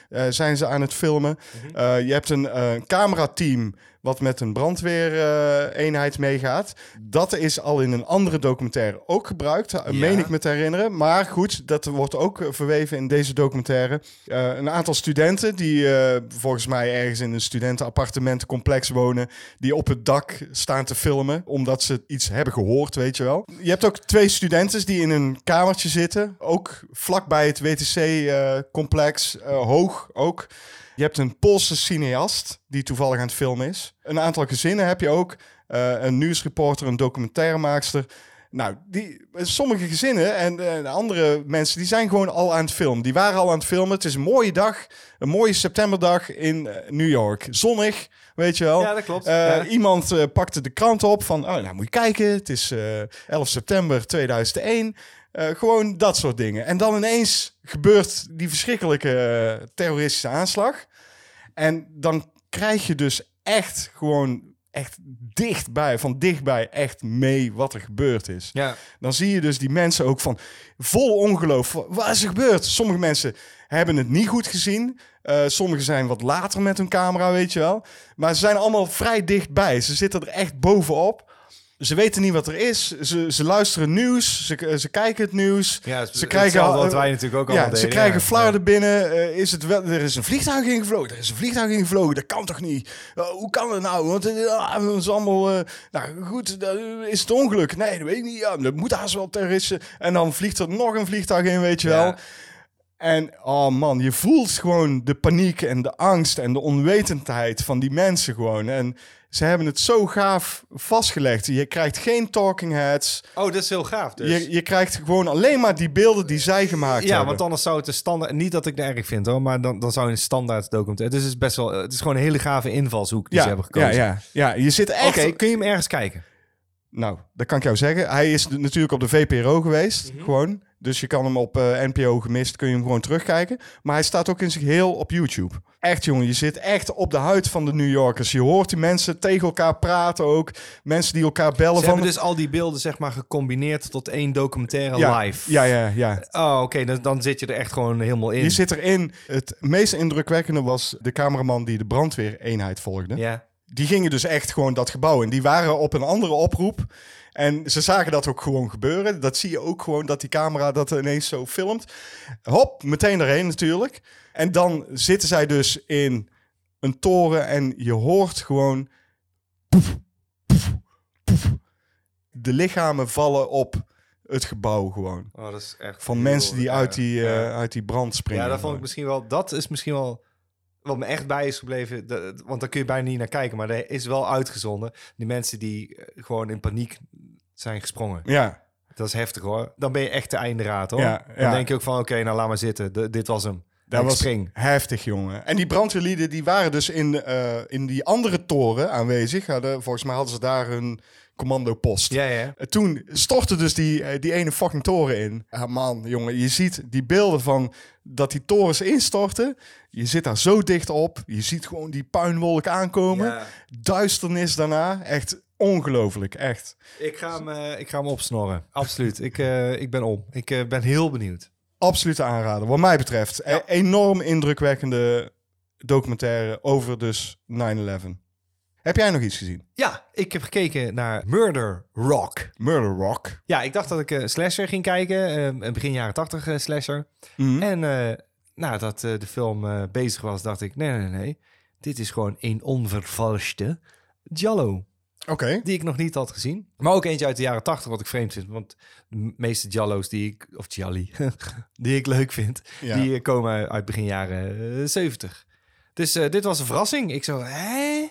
eh, zijn ze aan het filmen. Eh, je hebt een eh, camerateam wat met een brandweereenheid meegaat. Dat is al in een andere documentaire ook gebruikt, meen ik me te herinneren. Maar goed, dat wordt ook verweven in deze documentaire. Een aantal studenten die volgens mij ergens in een studentenappartementencomplex wonen, die op het dak staan te filmen, omdat ze iets hebben gehoord, weet je wel. Je hebt ook twee studenten die in een kamertje zitten, ook vlakbij het WTC-complex, eh, hoog ook. Je hebt een Poolse cineast die toevallig aan het filmen is. Een aantal gezinnen heb je ook. eh, een nieuwsreporter, een documentairemaakster. Nou, die, sommige gezinnen en eh, andere mensen, die zijn gewoon al aan het filmen. Die waren al aan het filmen. Het is een mooie dag, een mooie septemberdag in eh, New York. Zonnig, weet je wel. Ja, dat klopt. Eh, Ja. Iemand pakte de krant op van, oh, nou moet je kijken, het is eh 11 september 2001. Eh, gewoon dat soort dingen. En dan ineens gebeurt die verschrikkelijke terroristische aanslag. En dan krijg je dus echt gewoon echt dichtbij, van dichtbij echt mee wat er gebeurd is. Ja. Dan zie je dus die mensen ook van vol ongeloof. van, Wat is er gebeurd? Sommige mensen hebben het niet goed gezien. Eh sommigen zijn wat later met hun camera, weet je wel. Maar ze zijn allemaal vrij dichtbij. Ze zitten er echt bovenop. Ze weten niet wat er is. Ze, ze luisteren nieuws. Ze, ze kijken het nieuws. Ja, het- ze krijgen hetzelfde wat al- wij natuurlijk ook ja, allemaal ze deden, krijgen ja. flarden binnen. Eh, is het wel, er is een vliegtuig ingevlogen. Er is een vliegtuig ingevlogen. Dat kan toch niet? Eh, hoe kan het nou? Want eh, ah, het is allemaal. nou goed, dat is het ongeluk? Nee, dat weet ik niet. Ja, dat moet haast wel terroristen. En dan vliegt er nog een vliegtuig in, weet je wel. En oh man, je voelt gewoon de paniek en de angst en de onwetendheid van die mensen gewoon. En ze hebben het zo gaaf vastgelegd. Je krijgt geen talking heads. Oh, dat is heel gaaf dus. Je, je krijgt gewoon alleen maar die beelden die zij gemaakt ja, hebben. want anders zou het een standaard... Niet dat ik het erg vind hoor, maar dan, dan zou een standaard documentaire... Dus het is best wel... Het is gewoon een hele gave invalshoek die ja, ze hebben gekozen. Ja, ja, ja, je zit echt... Oké, kun je hem ergens kijken? Nou, dat kan ik jou zeggen. Hij is natuurlijk op de VPRO geweest, Mhm. gewoon. Dus je kan hem op eh, NPO gemist, kun je hem gewoon terugkijken. Maar hij staat ook in zich heel op YouTube. Echt, jongen, je zit echt op de huid van de New Yorkers. Je hoort die mensen tegen elkaar praten ook. Mensen die elkaar bellen Ze van... hebben dus al die beelden zeg maar gecombineerd tot één documentaire ja, live. Ja, ja, ja. Oh, oké, dan, dan zit je er echt gewoon helemaal in. Je zit erin. Het meest indrukwekkende was de cameraman die de brandweereenheid volgde. Ja. Die gingen dus echt gewoon dat gebouw in. Die waren op een andere oproep. En ze zagen dat ook gewoon gebeuren. Dat zie je ook gewoon, dat die camera dat ineens zo filmt. Hop, meteen erheen natuurlijk. En dan zitten zij dus in een toren en je hoort gewoon... poef, poef, poef. De lichamen vallen op het gebouw gewoon. Oh, dat is echt Van mensen die uit die, eh, uit die brand springen. Ja, dat vond ik misschien wel. Dat is misschien wel wat me echt bij is gebleven. Want daar kun je bijna niet naar kijken. Maar er is wel uitgezonden. Die mensen die eh, gewoon in paniek zijn gesprongen. Ja, Dat is heftig hoor. Dan ben je echt de einderaad hoor. Ja, Dan denk je ook van oké, nou laat maar zitten. Dit was hem. Dat was spring. heftig, jongen. En die brandweerlieden die waren dus in, eh, in die andere toren aanwezig. Hadden, volgens mij hadden ze daar hun commandopost. Ja, ja. En Toen stortte dus die, eh, die ene fucking toren in. Ah man, jongen, je ziet die beelden van dat die torens instorten. Je zit daar zo dicht op. Je ziet gewoon die puinwolk aankomen. Ja. Duisternis daarna. Echt ongelooflijk, echt. Ik, ga hem, eh, ik ga hem opsnorren. Absoluut. ik, eh, ik ben om. Ik eh, ben heel benieuwd. Absoluut aanraden, wat mij betreft. E- enorm indrukwekkende documentaire over dus 9-11. Heb jij nog iets gezien? Ja, ik heb gekeken naar Murder Rock. Murder Rock. Ja, ik dacht dat ik een slasher ging kijken. eh, een begin jaren tachtig eh, slasher. Mhm. En eh nadat eh, de film eh, bezig was, dacht ik... Nee, nee, nee. Dit is gewoon een onvervalste Jallo. Oké. Die ik nog niet had gezien. Maar ook eentje uit de jaren tachtig, wat ik vreemd vind. Want de meeste Jallo's die ik... Of Jalli, die ik leuk vind... Ja. die eh, komen uit begin jaren eh, 70. Dus eh, dit was een verrassing. Ik zo, hè?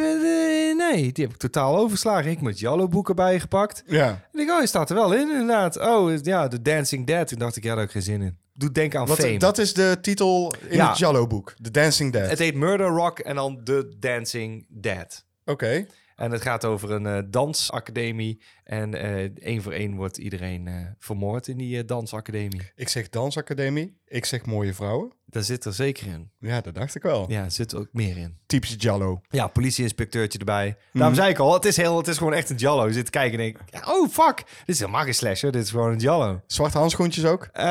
Eh, Nee, die heb ik totaal overslagen. Ik met Jallo-boeken bijgepakt. Ja. En ik, oh, je staat er wel in, inderdaad. Oh, ja, The Dancing Dead. Toen dacht ik, ja, daar heb ik geen zin in. Doe denken aan Wat, Fame. dat is de titel in Ja. het Jallo-boek. The Dancing Dead. Het heet Murder Rock en dan The Dancing Dead. Oké. En het gaat over een eh, dansacademie. En eh één voor één wordt iedereen vermoord in die dansacademie. Ik zeg dansacademie. Ik zeg mooie vrouwen. Daar zit er zeker in. Ja, dat dacht ik wel. Ja, er zit ook meer in. Typisch Jallo. Ja, politieinspecteurtje erbij. Mhm. Daarom zei ik al, het is, heel, het is gewoon echt een Jallo. Je zit te kijken en denk, oh fuck, dit is helemaal geen slasher, dit is gewoon een Jallo. Zwarte handschoentjes ook? Eh,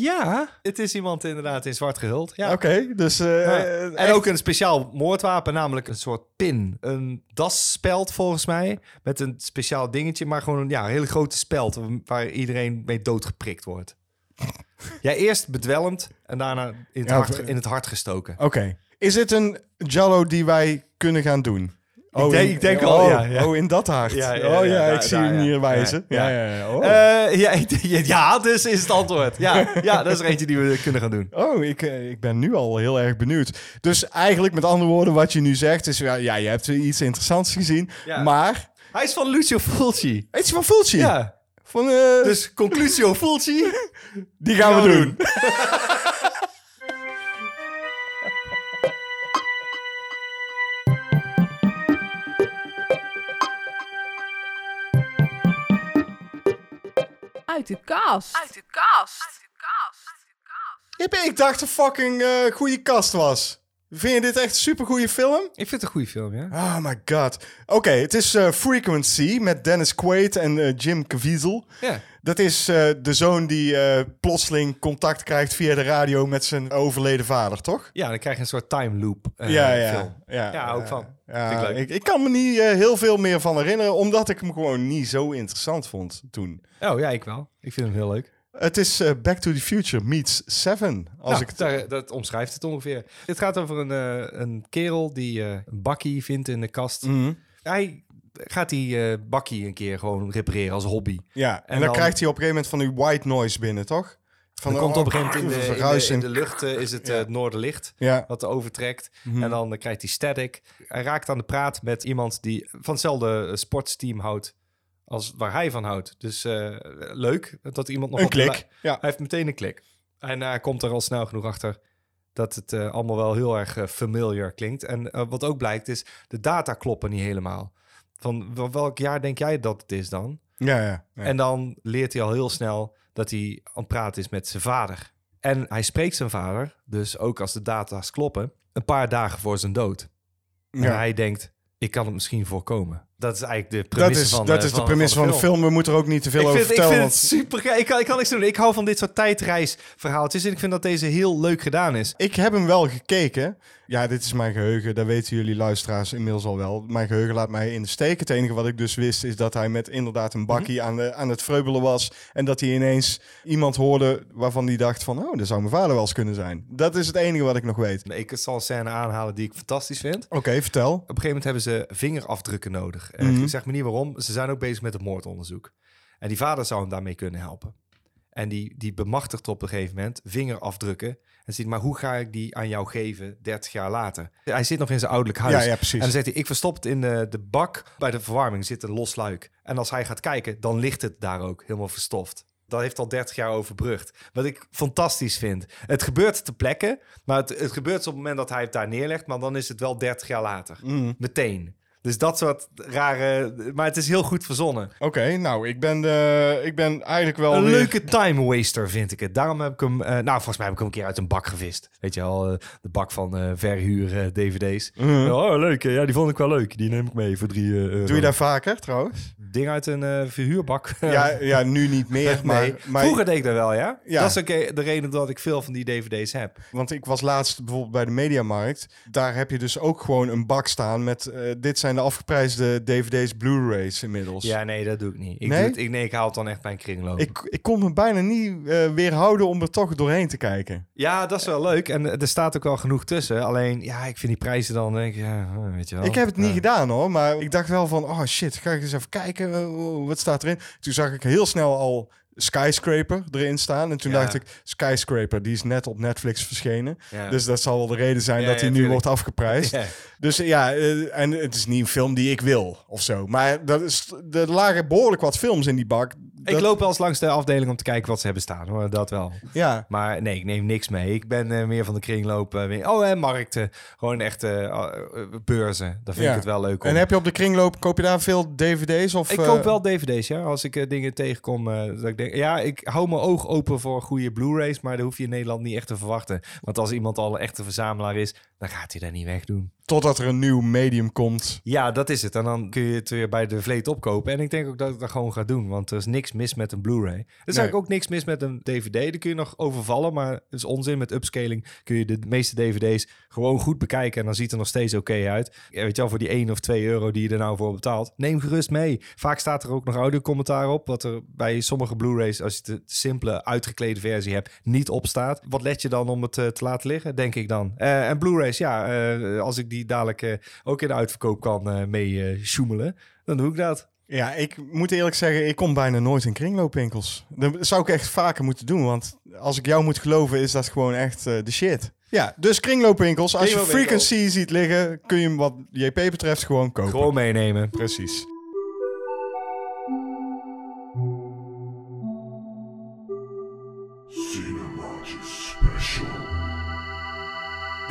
ja, het is iemand inderdaad in zwart gehuld. Ja. Oké, dus... eh, Ja. eh, En echt- ook een speciaal moordwapen, namelijk een soort pin. Een dasspeld volgens mij, met een speciaal dingetje, maar gewoon een ja, hele grote speld waar iedereen mee doodgeprikt wordt. Ja, eerst bedwelmd en daarna in het, Ja, hart, in het hart gestoken. Oké. Is het een Jallo die wij kunnen gaan doen? Oh, denk- in- ik denk oh, al, ja, ja. Oh, in dat hart. Ja, oh ja, ik zie hem hier wijzen. Ja, Ja. Oh. Eh, ja, ik- ja, dus is het antwoord. Ja, ja, dat is er eentje die we kunnen gaan doen. Oh, ik, eh, ik ben nu al heel erg benieuwd. Dus eigenlijk, met andere woorden, wat je nu zegt is... Ja, ja je hebt iets interessants gezien, maar... Hij is van Lucio Fulci. Iets van Fulci. Ja, Van, eh, dus conclusio Fulci. die gaan, we doen. Uit de kast. Uit de kast. Jippe, ik dacht een fucking eh goede kast was. Vind je dit echt een supergoeie film? Ik vind het een goede film, ja. Oh my god. Oké, het is eh, Frequency met Dennis Quaid en eh, Jim Caviezel. Ja. Dat is eh, de zoon die plotseling contact krijgt via de radio met zijn overleden vader, toch? Ja, dan krijg je een soort time loop ja, ja, film. ja. Ja, ook van. Ja, Vind ik leuk. ik, kan me niet heel veel meer van herinneren, omdat ik hem gewoon niet zo interessant vond toen. Oh ja, ik wel. Ik vind hem heel leuk. Het is eh, Back to the Future meets Seven. Als Nou, ik het- daar- dat omschrijft het ongeveer. Het gaat over een, eh, een kerel die eh, een bakkie vindt in de kast. Mhm. Hij gaat die bakkie een keer gewoon repareren als hobby. Ja, en, En dan, dan- krijgt hij op een gegeven moment van die white noise binnen, toch? Van Dan de- komt op een gegeven moment in de, in de, in de lucht is het het noorderlicht Ja. wat er overtrekt. Mhm. En dan krijgt hij static. Hij raakt aan de praat met iemand die van hetzelfde sportsteam houdt als waar hij van houdt. Dus eh, leuk dat iemand nog Een klik. li- Ja. Hij heeft meteen een klik. En hij komt er al snel genoeg achter dat het eh, allemaal wel heel erg eh, familiar klinkt. En eh, wat ook blijkt is, de data kloppen niet helemaal. Van wel- welk jaar denk jij dat het is dan? Ja, ja. ja. En dan leert hij al heel snel dat hij aan het praten is met zijn vader. En hij spreekt zijn vader, dus ook als de data's kloppen, een paar dagen voor zijn dood. En hij denkt, ik kan het misschien voorkomen. Dat is eigenlijk de dat premisse is, van dat eh, is de premisse van de film. We moeten er ook niet te veel ik over vind, ik vertellen. vind het super. Ik kan, ik kan niks doen. Ik hou van dit soort tijdreisverhaaltjes. En ik vind dat deze heel leuk gedaan is. Ik heb hem wel gekeken. Ja, dit is mijn geheugen. Dat weten jullie luisteraars inmiddels al wel. Mijn geheugen laat mij in de steek. Het enige wat ik dus wist is dat hij met inderdaad een bakkie Mhm. aan, de, aan het vreubelen was. En dat hij ineens iemand hoorde waarvan hij dacht van... Oh, dat zou mijn vader wel eens kunnen zijn. Dat is het enige wat ik nog weet. Ik zal een scène aanhalen die ik fantastisch vind. Oké, vertel. Op een gegeven moment hebben ze vingerafdrukken nodig. Eh, Mhm. Ik zeg me niet waarom. Ze zijn ook bezig met een moordonderzoek. En die vader zou hem daarmee kunnen helpen. En die, die bemachtigt op een gegeven moment vingerafdrukken. En ziet, maar hoe ga ik die aan jou geven 30 jaar later? Hij zit nog in zijn ouderlijk huis. Ja, ja, precies. En dan zegt hij, ik verstop het in de, de bak. Bij de verwarming zit een los luik. En als hij gaat kijken, dan ligt het daar ook helemaal verstoft. Dat heeft al 30 jaar overbrugd. Wat ik fantastisch vind. Het gebeurt ter plekke, maar het, het gebeurt op het moment dat hij het daar neerlegt. Maar dan is het wel 30 jaar later. Mm. Meteen. Dus dat soort rare... Maar het is heel goed verzonnen. Oké, nou, ik ben, de, ik ben eigenlijk wel Een weer- leuke time waster vind ik het. Daarom heb ik hem... eh, nou, volgens mij heb ik hem een keer uit een bak gevist. Weet je wel, eh, de bak van eh verhuur eh, dvd's. Mhm. Oh, leuk. Ja, die vond ik wel leuk. Die neem ik mee voor drie eh, euro. Doe je dat vaker, trouwens? Ding uit een eh, verhuurbak. ja, ja, nu niet meer, maar... nee. maar Vroeger deed ik dat wel, ja? Ja. Dat is ook eh, de reden dat ik veel van die dvd's heb. Want ik was laatst bijvoorbeeld bij de Mediamarkt. Daar heb je dus ook gewoon een bak staan met... eh, dit zijn de afgeprijsde dvd's, Blu-rays inmiddels. Ja, nee, dat doe ik niet. Ik, Nee? doe het, ik, nee, ik haal het dan echt bij een kringloop. Ik, ik kon me bijna niet eh, weerhouden om er toch doorheen te kijken. Ja, dat is wel leuk. En eh, er staat ook wel genoeg tussen. Alleen, ja, ik vind die prijzen dan, denk ik, ja, eh, weet je wel. Ik heb het niet Ja. gedaan hoor, maar ik dacht wel van... Oh shit, ga ik eens even kijken, wat staat erin? Toen zag ik heel snel al Skyscraper erin staan. En toen Ja. dacht ik, Skyscraper, die is net op Netflix verschenen. Ja. Dus dat zal wel de reden zijn Ja, dat hij nu wordt afgeprijsd. Dus ja, eh, en het is niet een film die ik wil of zo. Maar dat is, er lagen behoorlijk wat films in die bak. Ik loop wel eens langs de afdeling om te kijken wat ze hebben staan, hoor. Dat wel. Ja, Maar nee, ik neem niks mee. Ik ben eh, meer van de kringloop. eh, weer- oh, en markten. Gewoon echt eh, eh, beurzen. Daar vind ik het wel leuk om. en heb je op de kringloop, koop je daar veel dvd's? Of, Ik koop wel dvd's, ja. Als ik dingen tegenkom, dat ik Ja, ik hou mijn oog open voor goede Blu-rays, maar dat hoef je in Nederland niet echt te verwachten. Want als iemand al een echte verzamelaar is, dan gaat hij dat niet wegdoen. Totdat er een nieuw medium komt. Ja, dat is het. En dan kun je het weer bij de vleet opkopen. En ik denk ook dat ik dat gewoon ga doen. Want er is niks mis met een Blu-ray. Er is eigenlijk ook niks mis met een DVD. Daar kun je nog overvallen, maar het is onzin. Met upscaling kun je de meeste DVD's gewoon goed bekijken. En dan ziet het er nog steeds oké uit. Ja, weet je wel, voor die 1 of 2 euro die je er nou voor betaalt. Neem gerust mee. Vaak staat er ook nog audiocommentaar op. Wat er bij sommige Blu-rays, als je de simpele uitgeklede versie hebt, niet op staat. Wat let je dan om het eh, te laten liggen, denk ik dan. Eh, en Blu-rays, ja, eh, als ik die dadelijk eh, ook in de uitverkoop kan eh, mee eh, sjoemelen, dan doe ik dat. Ja, ik moet eerlijk zeggen, ik kom bijna nooit in kringloopwinkels. Dat zou ik echt vaker moeten doen, want als ik jou moet geloven, is dat gewoon echt de shit. Ja, dus kringloopwinkels. Als je. Frequency ziet liggen, kun je hem wat JP betreft gewoon kopen. Gewoon meenemen. Precies.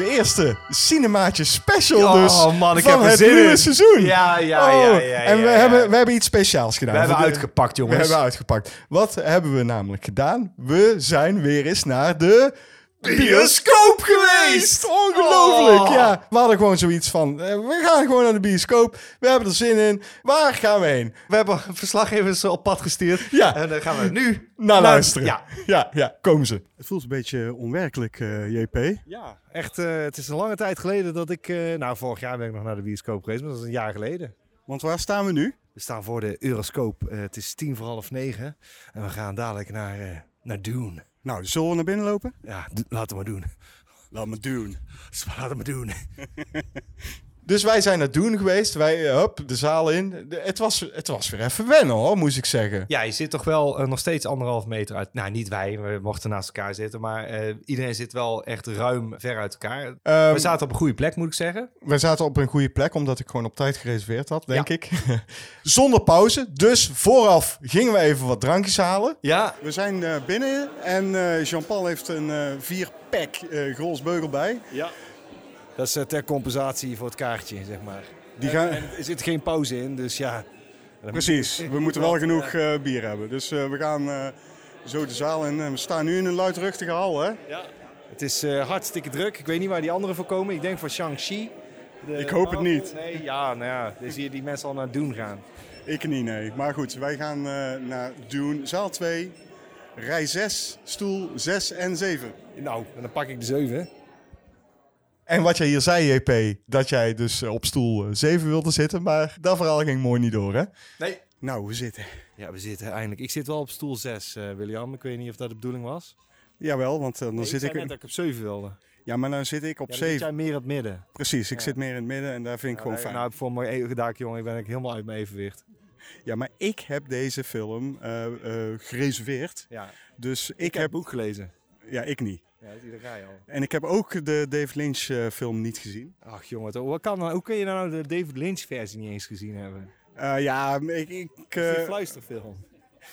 De eerste Cinemaatje special Oh, dus man, ik van heb het nieuwe seizoen. Ja, ja, Oh, ja, ja, En we, ja, ja. Hebben, we hebben iets speciaals gedaan. We hebben de- uitgepakt, We jongens. hebben uitgepakt. Wat hebben we namelijk gedaan? We zijn weer eens naar de bioscoop geweest. Ongelooflijk, Oh. ja. We hadden gewoon zoiets van, eh, we gaan gewoon naar de bioscoop. We hebben er zin in. Waar gaan we heen? We hebben verslaggevers op pad gestuurd. Ja. En dan gaan we nu Naar luisteren. Ja, ja, ja, komen ze. Het voelt een beetje onwerkelijk, eh, JP. ja echt. eh, het is een lange tijd geleden dat ik... eh, nou, vorig jaar ben ik nog naar de bioscoop geweest, maar dat is een jaar geleden. Want waar staan we nu? We staan voor de Euroscoop. Eh, het is tien voor half negen. En we gaan dadelijk naar, eh, naar Dune. Nou, zullen we naar binnen lopen? Ja, laten we doen. Laat me doen. Laten we doen. Dus wij zijn naar Doen geweest. Wij, eh, hup, de zaal in. De- het, was, het was weer even wennen hoor, moest ik zeggen. Ja, je zit toch wel eh, nog steeds anderhalf meter uit. Nou, niet wij, we mochten naast elkaar zitten. Maar eh, iedereen zit wel echt ruim ver uit elkaar. Ehm, we zaten op een goede plek, moet ik zeggen. We zaten op een goede plek, omdat ik gewoon op tijd gereserveerd had, denk ik. Zonder pauze. Dus vooraf gingen we even wat drankjes halen. Ja, We zijn eh, binnen en eh, Jean-Paul heeft een eh vier-pack eh Grolsbeugel bij. Ja. Dat is eh, ter compensatie voor het kaartje, zeg maar. Die gaan- En er zit geen pauze in, dus ja. Precies, we moeten wel genoeg eh, bier hebben. Dus eh, we gaan eh, zo de zaal in. En we staan nu in een luidruchtige hal, hè? Ja. Het is eh, hartstikke druk. Ik weet niet waar die anderen voor komen. Ik denk voor Shang-Chi. De Ik hoop het niet. Nee, ja, nou ja. Dan zie je die mensen al naar doen gaan. Ik niet, nee. Maar goed, wij gaan eh, naar Dune, zaal 2, rij 6, stoel 6 en 7. Nou, en dan pak ik de zeven. En wat jij hier zei, JP, dat jij dus eh, op stoel 7 wilde zitten. Maar dat verhaal ging mooi niet door, hè? Nee. Nou, we zitten. Ja, we zitten eindelijk. Ik zit wel op stoel 6, eh William. Ik weet niet of dat de bedoeling was. Jawel, want eh, dan Nee, zit zei ik... net dat ik op 7 wilde. Ja, maar dan zit ik op Ja, dan zit 7. jij meer in het midden. Precies, ik zit meer in het midden en daar vind ik Ja, gewoon nee, fijn. Nou, voor mijn gedaak, jongen, ben ik helemaal uit mijn evenwicht. Ja, maar ik heb deze film eh, eh, gereserveerd. Ja, Dus ik, ik heb heb... het boek gelezen. Ja, ik niet. Ja, ga je al. En ik heb ook de David Lynch eh, film niet gezien. Ach jongen, wat kan hoe kun je nou de David Lynch versie niet eens gezien hebben? Eh, ja, ik... ik Het is eh, een fluisterfilm.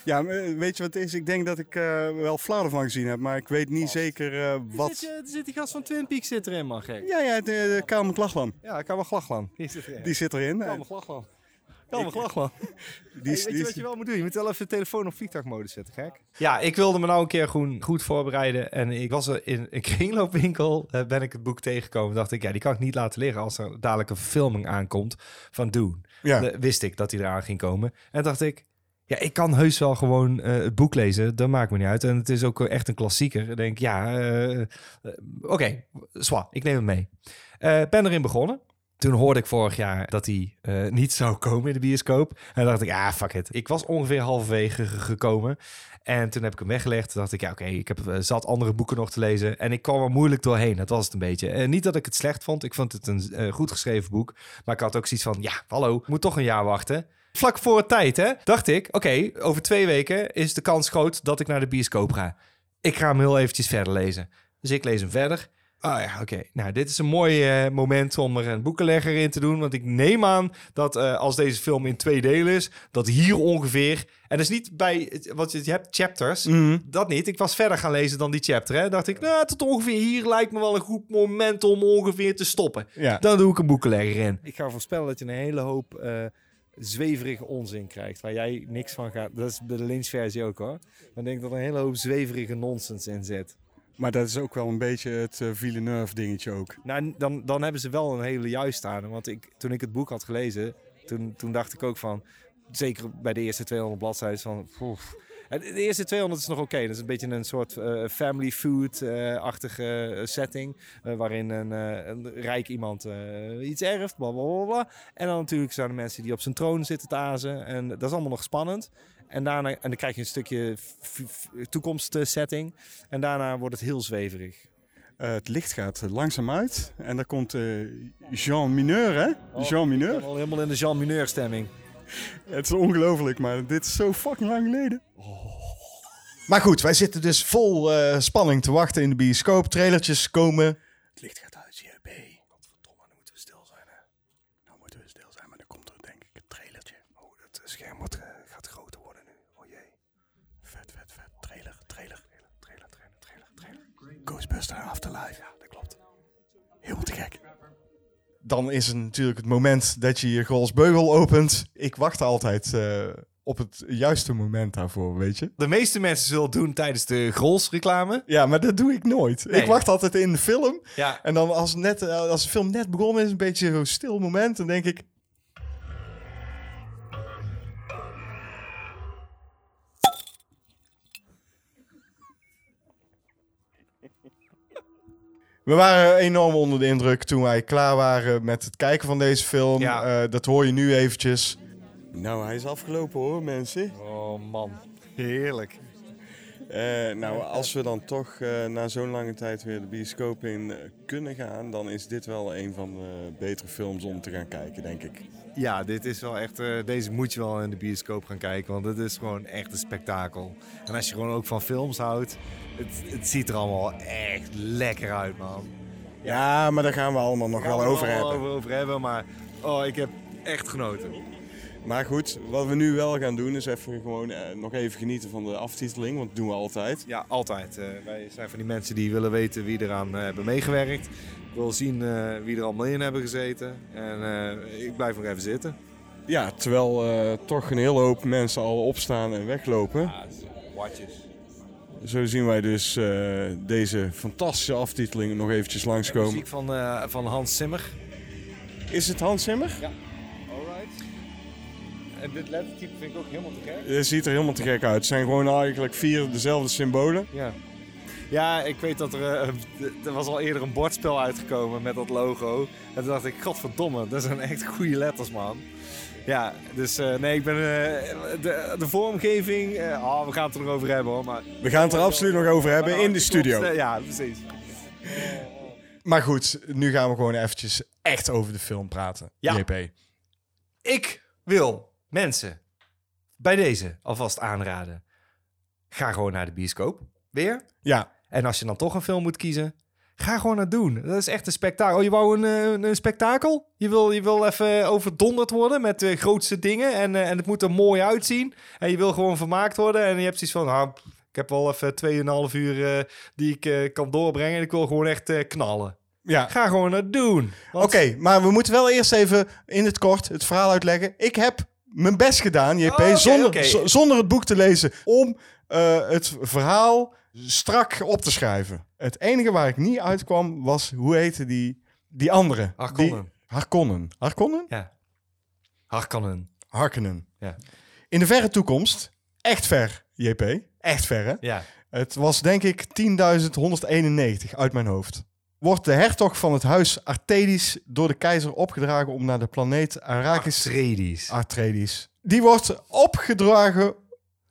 ja, weet je wat het is? Ik denk dat ik eh, wel flauw ervan gezien heb, maar ik weet niet zeker eh, Er wat... zit, er zit die gast van Twin Peaks zit erin, man, gek. Ja, ja, de, de Kamer Glaglan. Ja, wel glaglan. Die zit erin. Die zit erin. kan wel Kan wel glaglan. Die, Hey, weet die je wat is- je wel moet doen? Je moet wel even de telefoon op vliegtuigmodus zetten, gek. Ja, ik wilde me nou een keer goed, goed voorbereiden. En ik was er in een kringloopwinkel, eh, ben ik het boek tegengekomen. dacht ik, ja, die kan ik niet laten liggen als er dadelijk een verfilming aankomt van Dune. Ja. De- wist ik dat die eraan ging komen. En dacht ik, ja, ik kan heus wel gewoon eh, het boek lezen. Dat maakt me niet uit. En het is ook echt een klassieker. Dan denk ik, ja, eh, oké, zwaar, ik neem hem mee. Eh, ben erin begonnen. Toen hoorde ik vorig jaar dat hij eh, niet zou komen in de bioscoop. En dacht ik, ah, fuck it. Ik was ongeveer halverwege ge- gekomen. En toen heb ik hem weggelegd. Toen dacht ik, ja, oké, ik heb eh, zat andere boeken nog te lezen. En ik kwam er moeilijk doorheen. Dat was het een beetje. En niet dat ik het slecht vond. Ik vond het een eh, goed geschreven boek. Maar ik had ook zoiets van, ja, hallo, moet toch een jaar wachten. Vlak voor het tijd, hè, dacht ik, oké, over twee weken is de kans groot dat ik naar de bioscoop ga. Ik ga hem heel eventjes verder lezen. Dus ik lees hem verder. Ah ja, oké. Nou, dit is een mooi eh, moment om er een boekenlegger in te doen. Want ik neem aan dat eh, als deze film in twee delen is, dat hier ongeveer... En dat is niet bij... Want je hebt chapters. Mhm. Dat niet. Ik was verder gaan lezen dan die chapter. Hè. Dacht ik, nou, tot ongeveer hier lijkt me wel een goed moment om ongeveer te stoppen. Ja. Dan doe ik een boekenlegger in. Ik ga voorspellen dat je een hele hoop eh, zweverige onzin krijgt. Waar jij niks van gaat. Dat is bij de Lynch-versie ook hoor. Dan denk ik dat er een hele hoop zweverige nonsens in zit. Maar dat is ook wel een beetje het eh, Villeneuve dingetje ook. Nou, dan, dan hebben ze wel een hele juist aan. Want ik, toen ik het boek had gelezen, toen, toen dacht ik ook van... zeker bij de eerste 200 bladzijden van... De eerste 200 is nog oké. Dat is een beetje een soort eh, family food-achtige eh, setting. waarin een, een rijk iemand iets erft. Bla, bla, bla. En dan natuurlijk zijn er mensen die op zijn troon zitten te azen. En dat is allemaal nog spannend. En, daarna, en dan krijg je een stukje toekomstsetting. En daarna wordt het heel zweverig. Eh, het licht gaat langzaam uit. En daar komt eh, Jean Mineur, hè? Jean Ik Mineur. ben al helemaal in de Jean Mineur stemming. Het is ongelooflijk, maar dit is zo fucking lang geleden. Maar goed, wij zitten dus vol eh, spanning te wachten in de bioscoop. Trailertjes komen. Het licht gaat uit, JP. Godverdomme, dan moeten we stil zijn, hè? Nou moeten we stil zijn, maar dan komt er denk ik een trailertje. Oh, dat scherm wordt, eh, gaat groter worden nu. Oh jee. Vet, vet, vet. Trailer, trailer. Trailer, trailer, trailer, trailer. Ghostbuster Afterlife. Ja, dat klopt. Helemaal te gek. Dan is het natuurlijk het moment dat je je Grols beugel opent. Ik wacht altijd eh, op het juiste moment daarvoor, weet je. De meeste mensen zullen het doen tijdens de Grols reclame. Ja, maar dat doe ik nooit. Nee. Ik wacht altijd in de film. Ja. En dan als, net, eh, als de film net begonnen is, een beetje zo'n stil moment, dan denk ik... We waren enorm onder de indruk toen wij klaar waren met het kijken van deze film. Ja. Eh, dat hoor je nu eventjes. Nou, hij is afgelopen hoor, mensen. Oh man, heerlijk. Eh, nou, als we dan toch eh, na zo'n lange tijd weer de bioscoop in eh, kunnen gaan, dan is dit wel een van de betere films om te gaan kijken, denk ik. Ja, dit is wel echt. deze moet je wel in de bioscoop gaan kijken, want het is gewoon echt een spektakel. En als je gewoon ook van films houdt, het, het ziet er allemaal echt lekker uit, man. Ja, maar daar gaan we allemaal nog wel over hebben. Over, over hebben, maar oh, ik heb echt genoten. Maar goed, wat we nu wel gaan doen is even gewoon eh, nog even genieten van de aftiteling, want dat doen we altijd. Ja, altijd. Eh, wij zijn van die mensen die willen weten wie eraan eh, hebben meegewerkt. Ik wil zien wie er allemaal in hebben gezeten. En ik blijf nog even zitten. Ja, terwijl toch een hele hoop mensen al opstaan en weglopen. Ja, watjes. Zo zien wij dus deze fantastische aftiteling nog eventjes langskomen. Muziek van, van Hans Zimmer. Is het Hans Zimmer? Alright. En dit lettertype vind ik ook helemaal te gek. Het ziet er helemaal te gek uit. Het zijn gewoon eigenlijk vier dezelfde symbolen. Ja. Ja, ik weet dat er, eh, er was al eerder een bordspel uitgekomen met dat logo. En toen dacht ik, godverdomme, dat zijn echt goede letters, man. Ja, dus eh, nee, ik ben eh, de, de vormgeving, oh, we gaan het er nog over hebben hoor. Maar, We gaan het er absoluut nog over hebben in de studio. Ja, precies. Maar goed, nu gaan we gewoon eventjes echt over de film praten. Ja. JP. Ik wil mensen bij deze alvast aanraden. Ga gewoon naar de bioscoop. Weer. Ja, En als je dan toch een film moet kiezen, ga gewoon naar doen. Dat is echt een spektakel. Oh, je wou een, eh, een, een spektakel? Je wil, je wil even overdonderd worden met de grootste dingen. En, eh, en het moet er mooi uitzien. En je wil gewoon vermaakt worden. En je hebt zoiets van, ah, ik heb wel even 2,5 uur eh, die ik kan doorbrengen. En ik wil gewoon echt knallen. ja. Ga gewoon naar doen. Want- Oké, maar we moeten wel eerst even in het kort het verhaal uitleggen. Ik heb mijn best gedaan, JP, Oh, zonder, zonder het boek te lezen, om eh, het verhaal strak op te schrijven. Het enige waar ik niet uitkwam was, hoe heette die, die andere? Harkonnen. Die, Harkonnen. Harkonnen? Ja. Harkonnen. Harkonnen. Ja. In de verre toekomst, echt ver, JP, echt ver hè? Ja. Het was denk ik 10.191 uit mijn hoofd. Wordt de hertog van het huis Artedis door de keizer opgedragen om naar de planeet Arrakis... Atreides. Artedis. Die wordt opgedragen...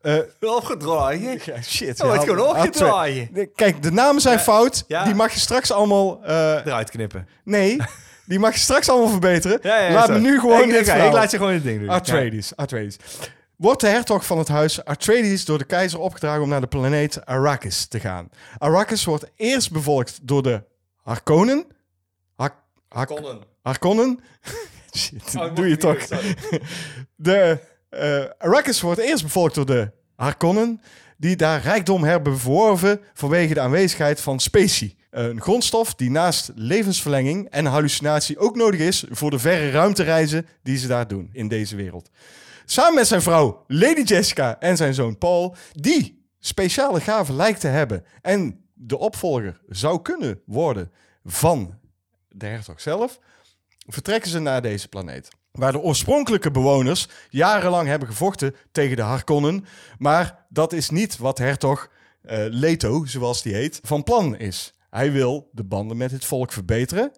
eh, Opgedraaien. ja, shit. Oh, ja, gewoon opgedraaien. Nee, Kijk, de namen zijn fout. ja. Die mag je straks allemaal... eh, Eruit knippen. nee, die mag je straks allemaal verbeteren. Ja, ja, Laat zo. me nu gewoon ik, dit ik, verhaal. laat je gewoon het ding doen. Atreides, Atreides. Wordt de hertog van het huis Atreides door de keizer opgedragen om naar de planeet Arrakis te gaan. Arrakis wordt eerst bevolkt door de Harkonnen. Hak, hak, Harkonnen. Harkonnen. Shit, Oh, doe je toch. de eh, Arrakis wordt eerst bevolkt door de Harkonnen, die daar rijkdom hebben verworven vanwege de aanwezigheid van specie. Een grondstof die naast levensverlenging en hallucinatie ook nodig is voor de verre ruimtereizen die ze daar doen in deze wereld. Samen met zijn vrouw Lady Jessica en zijn zoon Paul, die speciale gaven lijkt te hebben en de opvolger zou kunnen worden van de hertog zelf, vertrekken ze naar deze planeet. waar de oorspronkelijke bewoners jarenlang hebben gevochten tegen de Harkonnen. Maar dat is niet wat hertog eh, Leto, zoals die heet, van plan is. Hij wil de banden met het volk verbeteren.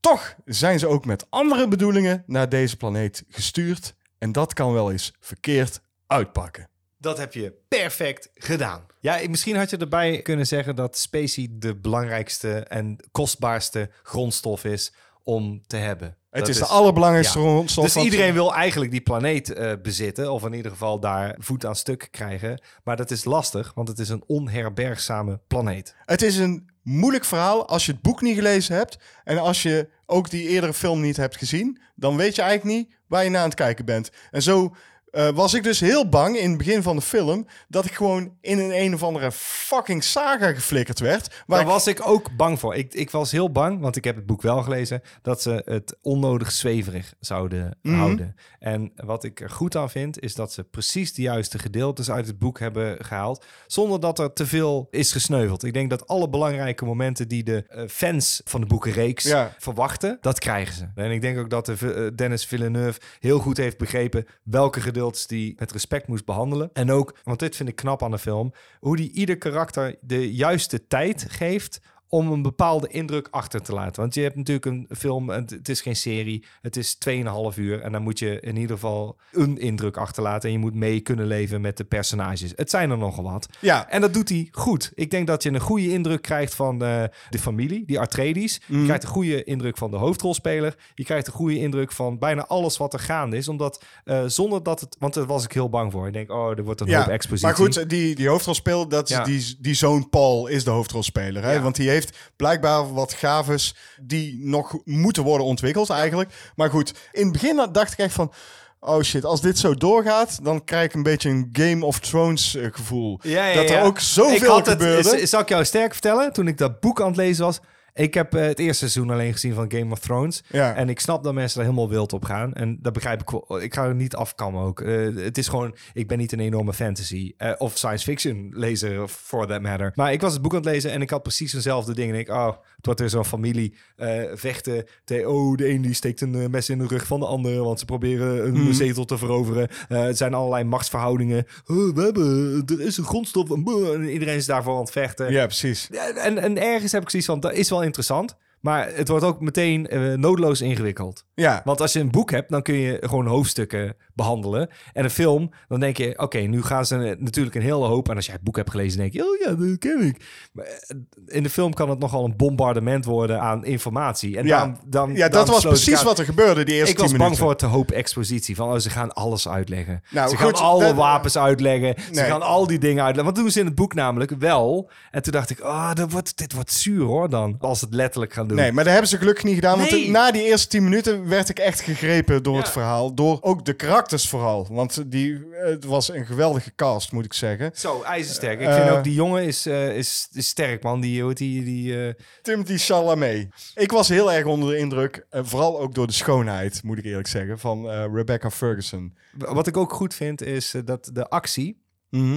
Toch zijn ze ook met andere bedoelingen naar deze planeet gestuurd. En dat kan wel eens verkeerd uitpakken. Dat heb je perfect gedaan. Ja, misschien had je erbij kunnen zeggen dat specie de belangrijkste en kostbaarste grondstof is om te hebben. Het Dat is, de allerbelangrijkste ja. grondstof. Dus iedereen wil eigenlijk die planeet eh, bezitten, of in ieder geval daar voet aan stuk krijgen. Maar dat is lastig, want het is een onherbergzame planeet. Het is een moeilijk verhaal als je het boek niet gelezen hebt. En als je ook die eerdere film niet hebt gezien. Dan weet je eigenlijk niet waar je naar aan het kijken bent. En zo eh, was ik dus heel bang in het begin van de film. Dat ik gewoon in een een of andere fucking saga geflikkerd werd. Waar Daar ik- was ik ook bang voor. Ik, ik was heel bang, want ik heb het boek wel gelezen, dat ze het onnodig zweverig zouden Mhm. houden. En wat ik er goed aan vind, is dat ze precies de juiste gedeeltes uit het boek hebben gehaald, zonder dat er te veel is gesneuveld. Ik denk dat alle belangrijke momenten die de eh, fans van de boekenreeks Ja. verwachten, dat krijgen ze. En ik denk ook dat de, eh, Dennis Villeneuve heel goed heeft begrepen welke gedeeltes die met respect moest behandelen. En ook, want dit vind ik knap aan de film, hoe die ieder karakter de juiste tijd geeft om een bepaalde indruk achter te laten. Want je hebt natuurlijk een film, het is geen serie, het is 2,5 uur en dan moet je in ieder geval een indruk achterlaten en je moet mee kunnen leven met de personages. Het zijn er nogal wat. Ja. En dat doet hij goed. Ik denk dat je een goede indruk krijgt van eh, de familie, die Atreides. Je krijgt een goede indruk van de hoofdrolspeler. Je krijgt een goede indruk van bijna alles wat er gaande is. Omdat eh, zonder dat het... Want daar was ik heel bang voor. Ik denk, oh, er wordt een hoop expositie. Maar goed, die, die hoofdrolspeler, dat is Ja. die, die zoon Paul is de hoofdrolspeler. Hè? Ja. Want die heeft blijkbaar wat gaves die nog moeten worden ontwikkeld eigenlijk. Maar goed, in het begin dacht ik echt van... Oh shit, als dit zo doorgaat, dan krijg ik een beetje een Game of Thrones eh, gevoel. Ja, ja, dat er ja. ook Ik zoveel had het- gebeurde. zal ik jou sterk vertellen? Toen ik dat boek aan het lezen was... Ik heb eh, het eerste seizoen alleen gezien van Game of Thrones. Ja. En ik snap dat mensen daar helemaal wild op gaan. En dat begrijp ik wel. Ik ga er niet afkammen ook. Eh, het is gewoon... Ik ben niet een enorme fantasy eh, of science fiction lezer, for that matter. Maar ik was het boek aan het lezen en ik had precies dezelfde dingen. En ik, oh, het wordt weer zo'n familie eh, vechten. Te, oh, de een die steekt een eh, mes in de rug van de ander, want ze proberen een Mhm. zetel te veroveren. Eh, het zijn allerlei machtsverhoudingen. Oh, we hebben, er is een grondstof. En iedereen is daarvoor aan het vechten. Ja, precies. En, en ergens heb ik zoiets van, dat is wel interessant. Maar het wordt ook meteen noodloos ingewikkeld. Ja, Want als je een boek hebt, dan kun je gewoon hoofdstukken behandelen. En een film, dan denk je, oké, nu gaan ze natuurlijk een hele hoop. En als jij het boek hebt gelezen, denk je, oh ja, dat ken ik. Maar eh, in de film kan het nogal een bombardement worden aan informatie. En ja. daarom- dan, ja dat was precies wat er gebeurde die eerste Ik was bang minuten. voor te hoop expositie. Van, oh, ze gaan alles uitleggen. Nou, ze goed, gaan alle dat- wapens uitleggen. Ze gaan al die dingen uitleggen. Want doen ze in het boek namelijk wel. En toen dacht ik, oh, dat wordt, dit wordt zuur hoor dan. Als ze het letterlijk gaan doen. Nee, maar dat hebben ze gelukkig niet gedaan. Nee. Want na die eerste tien minuten werd ik echt gegrepen door Ja. het verhaal. Door ook de karakters vooral. Want die, het was een geweldige cast, moet ik zeggen. Zo, ijzersterk. Ik Eh, vind ook die jongen is, eh, is, is sterk, man. Die, hoe die, die eh, Timothy Chalamet. Ik was heel erg onder de indruk. eh, vooral ook door de schoonheid, moet ik eerlijk zeggen. Van eh, Rebecca Ferguson. Wat ik ook goed vind, is eh, dat de actie,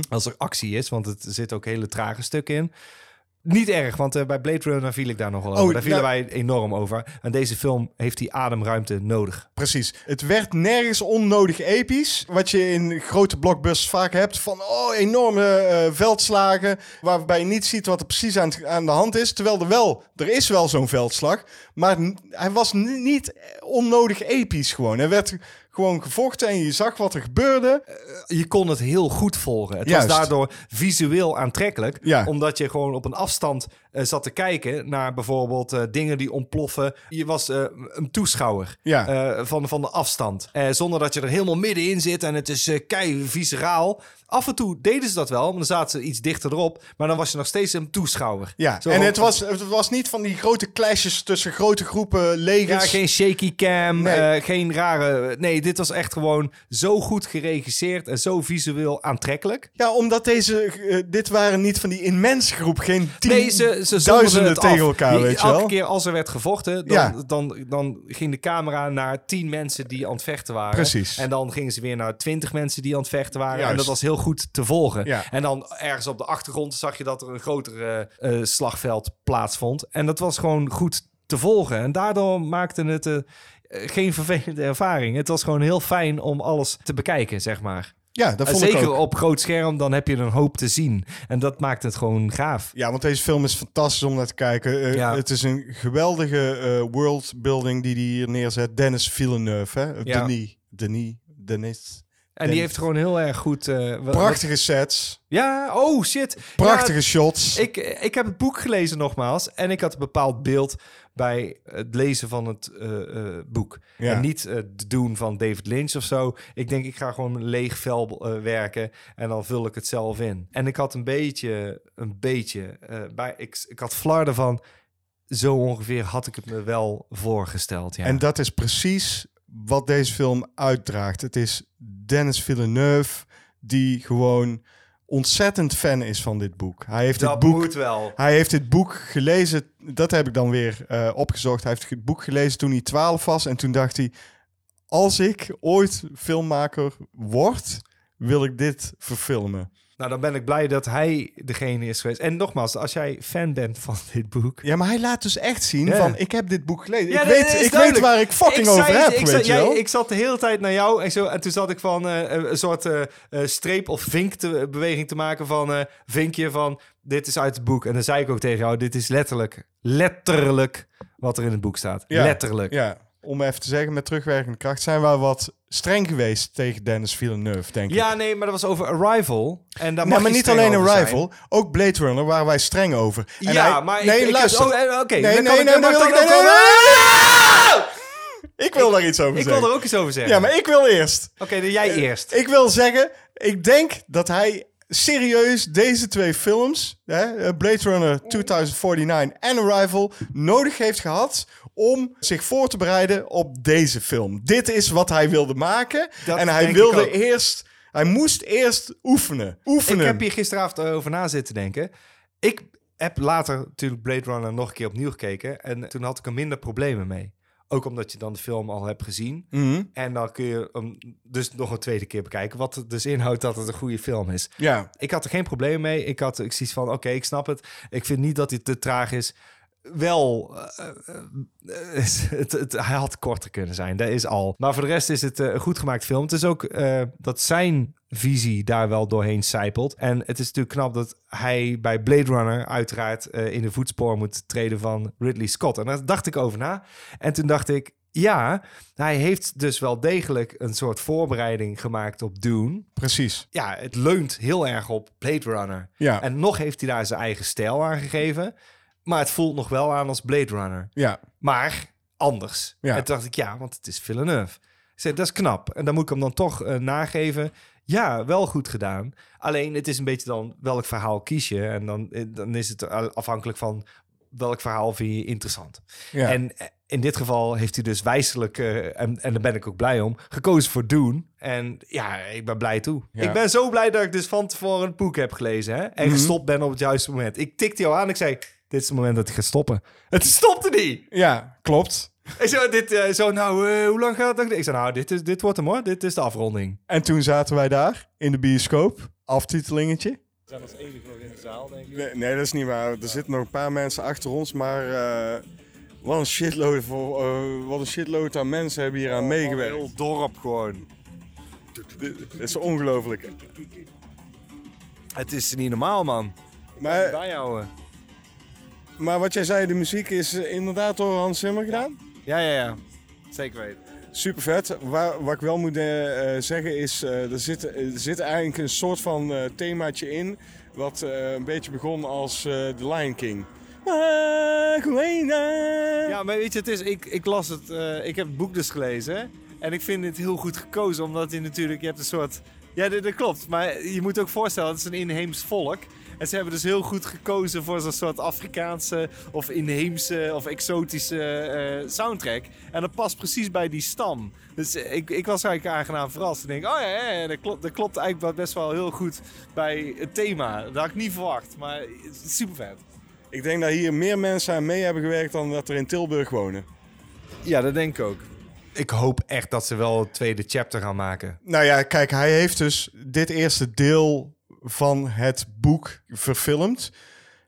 als er actie is, want het zit ook hele trage stukken in. Niet erg, want eh, bij Blade Runner viel ik daar nogal over. Oh, daar vielen nou- wij enorm over. En deze film heeft die ademruimte nodig. Precies. Het werd nergens onnodig episch. Wat je in grote blockbusters vaak hebt. Van oh, enorme eh, veldslagen. Waarbij je niet ziet wat er precies aan, aan de hand is. Terwijl er wel, er is wel zo'n veldslag. Maar hij was niet onnodig episch gewoon. Er werd gewoon gevochten en je zag wat er gebeurde. Je kon het heel goed volgen. Het Juist. was daardoor visueel aantrekkelijk. Ja. Omdat je gewoon op een afstand eh, zat te kijken naar bijvoorbeeld eh, dingen die ontploffen. Je was eh, een toeschouwer Ja. eh, van, van de afstand. Eh, zonder dat je er helemaal middenin zit en het is eh kei visceraal. Af en toe deden ze dat wel, want dan zaten ze iets dichter erop. Maar dan was je nog steeds een toeschouwer. Ja, Zo en het was, het was niet van die grote clashes tussen grote groepen Ja, legers. geen shaky cam, Nee. eh, geen rare... Nee, dit was echt gewoon zo goed geregisseerd en zo visueel aantrekkelijk. Ja, omdat deze, eh, dit waren niet van die immense groep, geen tien Nee, ze, ze duizenden tegen elkaar, weet je elke wel. keer als er werd gevochten, dan, Ja. dan, dan ging de camera naar tien mensen die aan het vechten waren. Precies. En dan gingen ze weer naar twintig mensen die aan het vechten waren. Juist. En dat was heel goed te volgen. Ja. En dan ergens op de achtergrond zag je dat er een groter eh, slagveld plaatsvond. En dat was gewoon goed te volgen. En daardoor maakte het... eh, geen vervelende ervaring. Het was gewoon heel fijn om alles te bekijken, zeg maar. Ja, dat vond ik Zeker ook. op groot scherm, dan heb je een hoop te zien. En dat maakt het gewoon gaaf. Ja, want deze film is fantastisch om naar te kijken. Eh, Ja. Het is een geweldige eh, worldbuilding die hij hier neerzet. Dennis Villeneuve, hè? Ja. Denis, Denis, Denis. En die heeft gewoon heel erg goed... eh, wat- Prachtige sets, Ja, oh shit. prachtige Ja, shots. ik, ik heb het boek gelezen nogmaals. En ik had een bepaald beeld bij het lezen van het eh, eh, boek. Ja. En niet eh, het doen van David Lynch of zo. Ik denk, ik ga gewoon leeg vel werken. En dan vul ik het zelf in. En ik had een beetje, een beetje... bij, ik, ik had flarden van... Zo ongeveer had ik het me wel voorgesteld. Ja. En dat is precies wat deze film uitdraagt. Het is Dennis Villeneuve die gewoon ontzettend fan is van dit boek. Hij heeft dat dit boek moet wel. Hij heeft dit boek gelezen, dat heb ik dan weer eh, opgezocht. Hij heeft het boek gelezen toen hij 12 was. En toen dacht hij, als ik ooit filmmaker word, wil ik dit verfilmen. Nou, dan ben ik blij dat hij degene is geweest. En nogmaals, als jij fan bent van dit boek... Ja, maar hij laat dus echt zien van, ik heb dit boek gelezen. Ja, ik weet, ik weet waar ik fucking Ik over zei- heb, ik, weet zei- je jij- ik zat de hele tijd naar jou en, zo, en toen zat ik van eh, een soort eh, eh, streep of vink te, beweging te maken van vinkje van dit is uit het boek. En dan zei ik ook tegen jou, dit is letterlijk, letterlijk wat er in het boek staat. Ja, Letterlijk. Ja, om even te zeggen, met terugwerkende kracht zijn we wat streng geweest tegen Dennis Villeneuve, denk ik. Ja, nee, maar dat was over Arrival. En daar Nee, mag maar niet alleen zijn. Arrival, ook Blade Runner, waar wij streng over. En ja, hij- maar ik- nee, ik, luister. Oh, eh, Oké, Nee, nee, ik- nee, nee, ik nee, Ik wil daar iets over Ik zeggen. wil er ook iets over zeggen. Ja, maar ik wil eerst. Oké, dan jij eerst. Ik wil zeggen, ik denk dat hij serieus deze twee films, hè, eh, Blade Runner 2049 en Arrival, nodig heeft gehad om zich voor te bereiden op deze film. Dit is wat hij wilde maken. Dat en hij wilde eerst, hij moest eerst oefenen. Oefenen. Ik heb hier gisteravond over na zitten denken. Ik heb later natuurlijk Blade Runner nog een keer opnieuw gekeken. En toen had ik er minder problemen mee. Ook omdat je dan de film al hebt gezien. Mhm. En dan kun je hem dus nog een tweede keer bekijken. Wat het dus inhoudt dat het een goede film is. Ja, Ik had er geen probleem mee. Ik had ik zoiets van, oké, ik snap het. Ik vind niet dat hij te traag is. Wel, eh, eh, eh, het, het, hij had korter kunnen zijn. Dat is al. Maar voor de rest is het een goed gemaakt film. Het is ook dat zijn visie daar wel doorheen zijpelt. En het is natuurlijk knap dat hij bij Blade Runner uiteraard in de voetspoor moet treden van Ridley Scott. En daar dacht ik over na. En toen dacht ik, ja, hij heeft dus wel degelijk een soort voorbereiding gemaakt op Dune precies. ja, het leunt heel erg op Blade Runner. Ja. En nog heeft hij daar zijn eigen stijl aan gegeven. Maar het voelt nog wel aan als Blade Runner. Ja, Maar anders. Ja. En toen dacht ik, ja, want het is Villeneuve. Ik zei, dat is knap. En dan moet ik hem dan toch eh, nageven. Ja, wel goed gedaan. Alleen het is een beetje dan welk verhaal kies je. En dan, eh, dan is het afhankelijk van welk verhaal vind je interessant. ja. En eh, in dit geval heeft hij dus wijselijk, en, en daar ben ik ook blij om, gekozen voor Doen. En ja, ik ben blij toe. Ja. Ik ben zo blij dat ik dus van tevoren het boek heb gelezen hè? en Mhm. gestopt ben op het juiste moment. Ik tikte jou aan ik zei, dit is het moment dat ik ga stoppen. Het stopte niet! ja, klopt. Ik zo, dit, eh, zo nou, eh, hoe lang gaat het? Ik zei, nou, dit, is, dit wordt hem hoor. Dit is de afronding. En toen zaten wij daar in de bioscoop, aftitelingetje. We zijn als enige nog in de zaal, denk ik. Nee, nee, dat is niet waar. Er zitten nog een paar mensen achter ons, maar eh, wat een shitload voor, eh, wat een shitload aan mensen hebben hier aan meegewerkt. Heel dorp gewoon. Dit dit is ongelooflijk. Het is niet normaal, man. Maar, Bijhouden. Maar wat jij zei, de muziek is eh, inderdaad door Hans Zimmer gedaan. Ja, ja, ja. Zeker weten. Super vet. Waar, wat ik wel moet eh, eh, zeggen is, er, zit, er zit eigenlijk een soort van themaatje in. Wat een beetje begon als The Lion King. Ja, maar weet je, het is, ik, ik las het, ik heb het boek dus gelezen. En ik vind het heel goed gekozen, omdat je natuurlijk, je hebt een soort... Ja, dat, dat klopt. Maar je moet ook voorstellen, het is een inheems volk. En ze hebben dus heel goed gekozen voor zo'n soort Afrikaanse of inheemse of exotische eh, soundtrack. En dat past precies bij die stam. Dus ik, ik was eigenlijk aangenaam verrast. Ik denk, oh ja, ja, ja, dat, klopt, dat klopt eigenlijk best wel heel goed bij het thema. Dat had ik niet verwacht, maar super vet. Ik denk dat hier meer mensen aan mee hebben gewerkt dan dat er in Tilburg wonen. Ja, dat denk ik ook. Ik hoop echt dat ze wel het tweede chapter gaan maken. Nou ja, kijk, hij heeft dus dit eerste deel van het boek verfilmd.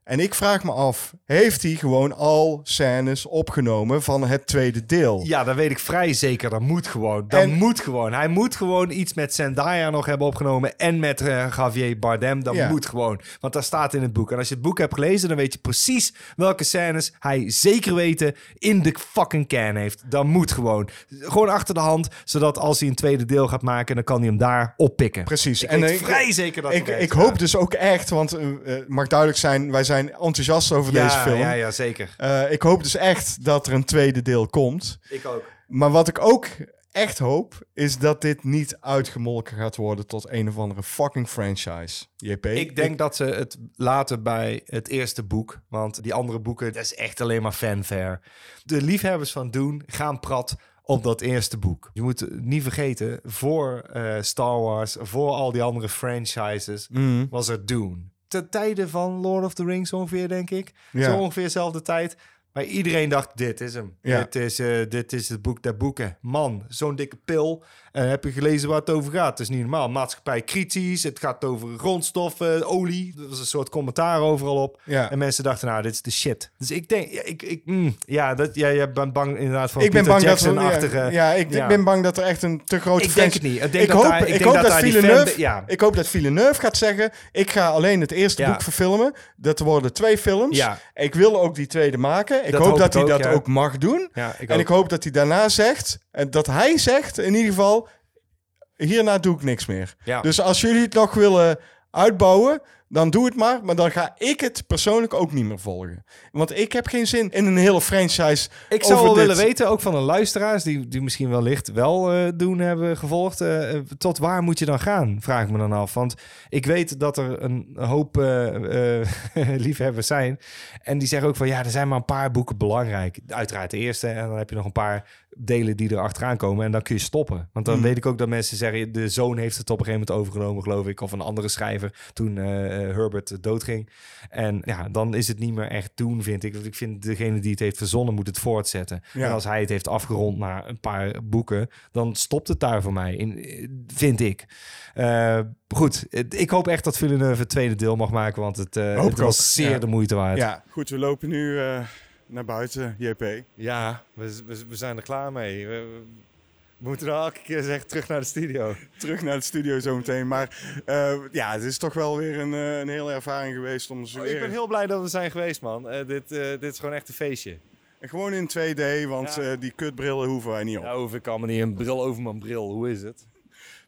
En ik vraag me af, heeft hij gewoon al scènes opgenomen van het tweede deel? Ja, dat weet ik vrij zeker. Dat moet gewoon. Dat En- moet gewoon. Hij moet gewoon iets met Zendaya nog hebben opgenomen. En met eh, Javier Bardem. Dat Ja. moet gewoon. Want dat staat in het boek. En als je het boek hebt gelezen, dan weet je precies welke scènes hij zeker weten in de fucking can heeft. Dat moet gewoon. Gewoon achter de hand. Zodat als hij een tweede deel gaat maken, dan kan hij hem daar oppikken. Precies. Ik en weet ik- vrij zeker dat ik, ik hoop dus ook echt, want eh, eh, het mag duidelijk zijn, wij zijn enthousiast over ja, deze film. Ja, ja, zeker. Eh, ik hoop dus echt dat er een tweede deel komt. Ik ook. Maar wat ik ook echt hoop, is dat dit niet uitgemolken gaat worden tot een of andere fucking franchise. JP? Ik denk dat ze het laten bij het eerste boek. Want die andere boeken, dat is echt alleen maar fanfare. De liefhebbers van Doen gaan prat op dat eerste boek. Je moet niet vergeten, voor eh, Star Wars, voor al die andere franchises, Mhm. was er Dune. Ten tijde van Lord of the Rings ongeveer, denk ik. Ja. Zo ongeveer dezelfde tijd. Maar iedereen dacht, dit is hem. Ja. Dit, is, eh, dit is het boek der boeken. Man, zo'n dikke pil. En heb je gelezen waar het over gaat? Het is niet normaal. Maatschappij kritisch. Het gaat over grondstoffen, olie. Er was een soort commentaar overal op. Ja. En mensen dachten, nou, dit is de shit. Dus ik denk, ja, ik, ik, mm, ja, dat, ja, jij bent bang inderdaad van ik ben Peter bang dat er, Jackson-achtige... ja, ja, ik ja. ben bang dat er echt een te grote Ik denk het niet. Ik denk ik dat hoop, daar- ik ik hoop dat dat, daar die Villeneuve, fan- ja. ik hoop dat Villeneuve gaat zeggen: ik ga alleen het eerste boek verfilmen. Dat worden twee films. Ik wil ook die tweede maken. Ik Dat hoop hoop dat hij ook, dat ja. ook mag doen. Ja, ik en ook. ik hoop dat hij daarna zegt, en dat hij zegt in ieder geval: hierna doe ik niks meer. Ja. Dus als jullie het nog willen uitbouwen, dan doe het maar. Maar dan ga ik het persoonlijk ook niet meer volgen. Want ik heb geen zin in een hele franchise. Ik zou over wel dit. willen weten, ook van de luisteraars, die, die misschien wellicht wel eh, doen hebben gevolgd. eh, eh, tot waar moet je dan gaan? Vraag ik me dan af. Want ik weet dat er een hoop liefhebbers zijn. En die zeggen ook van ja, er zijn maar een paar boeken belangrijk. Uiteraard de eerste. En dan heb je nog een paar delen die er achteraan komen. En dan kun je stoppen. Want dan Hmm. weet ik ook dat mensen zeggen, de zoon heeft het op een gegeven moment overgenomen, geloof ik. Of een andere schrijver toen eh, Herbert doodging. En ja, dan is het niet meer echt doen, vind ik. Want ik vind degene die het heeft verzonnen moet het voortzetten. Ja. En als hij het heeft afgerond na een paar boeken, dan stopt het daar voor mij, in, eh, vind ik. Goed, ik hoop echt dat Villeneuve het tweede deel mag maken, want het, Hoop het was zeer ja. de moeite waard. Ja, goed, we lopen nu naar buiten, JP. Ja, we, we, we zijn er klaar mee. We, we moeten dan elke keer zeggen terug naar de studio. Terug naar het studio zometeen. Maar eh, ja, het is toch wel weer een, eh, een hele ervaring geweest om zo Oh, ik ben heel blij dat we zijn geweest, man. Eh, dit, dit is gewoon echt een feestje. Gewoon in 2D, want Ja. die kutbrillen hoeven wij niet op. Nou, hoef ik allemaal niet een bril over mijn bril. Hoe is het?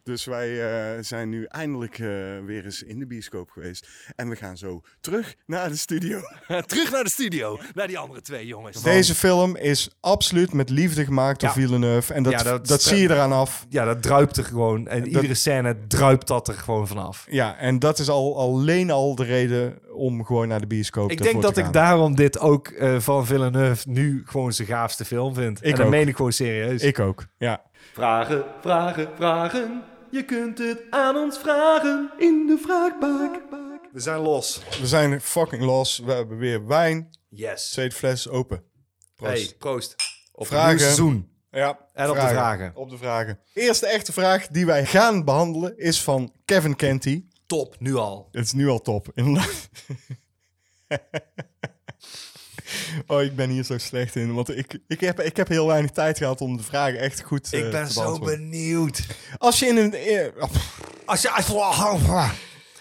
Dus wij eh, zijn nu eindelijk eh, weer eens in de bioscoop geweest. En we gaan zo terug naar de studio. terug naar de studio. Naar die andere twee jongens. Deze film is absoluut met liefde gemaakt door Ja. Villeneuve. En dat, Ja, dat, dat- zie je eraan af. Ja, dat druipt er gewoon. En iedere scène druipt dat er gewoon vanaf. Ja, en dat is al, alleen al de reden om gewoon naar de bioscoop Ik ervoor denk te dat ik gaan. daarom dit ook eh, van Villeneuve nu gewoon zijn gaafste film vind. Ik en dat ook. meen ik gewoon serieus. Ik ook, ja. Vragen, vragen, vragen. Je kunt het aan ons vragen in de vraagbak. We zijn los. We zijn fucking los. We hebben weer wijn. Yes. Tweede fles open. Proost. Hey, proost. Op Vragen. seizoen. Ja, En op de vragen. Op de vragen. Eerste echte vraag die wij gaan behandelen is van Kevin Kenty. Top, nu al. Het is nu al top, inderdaad. oh, ik ben hier zo slecht in. Want ik, ik, heb, ik heb heel weinig tijd gehad om de vragen echt goed eh, Ik ben te zo benieuwd. Als je in een... eh, oh, Als je,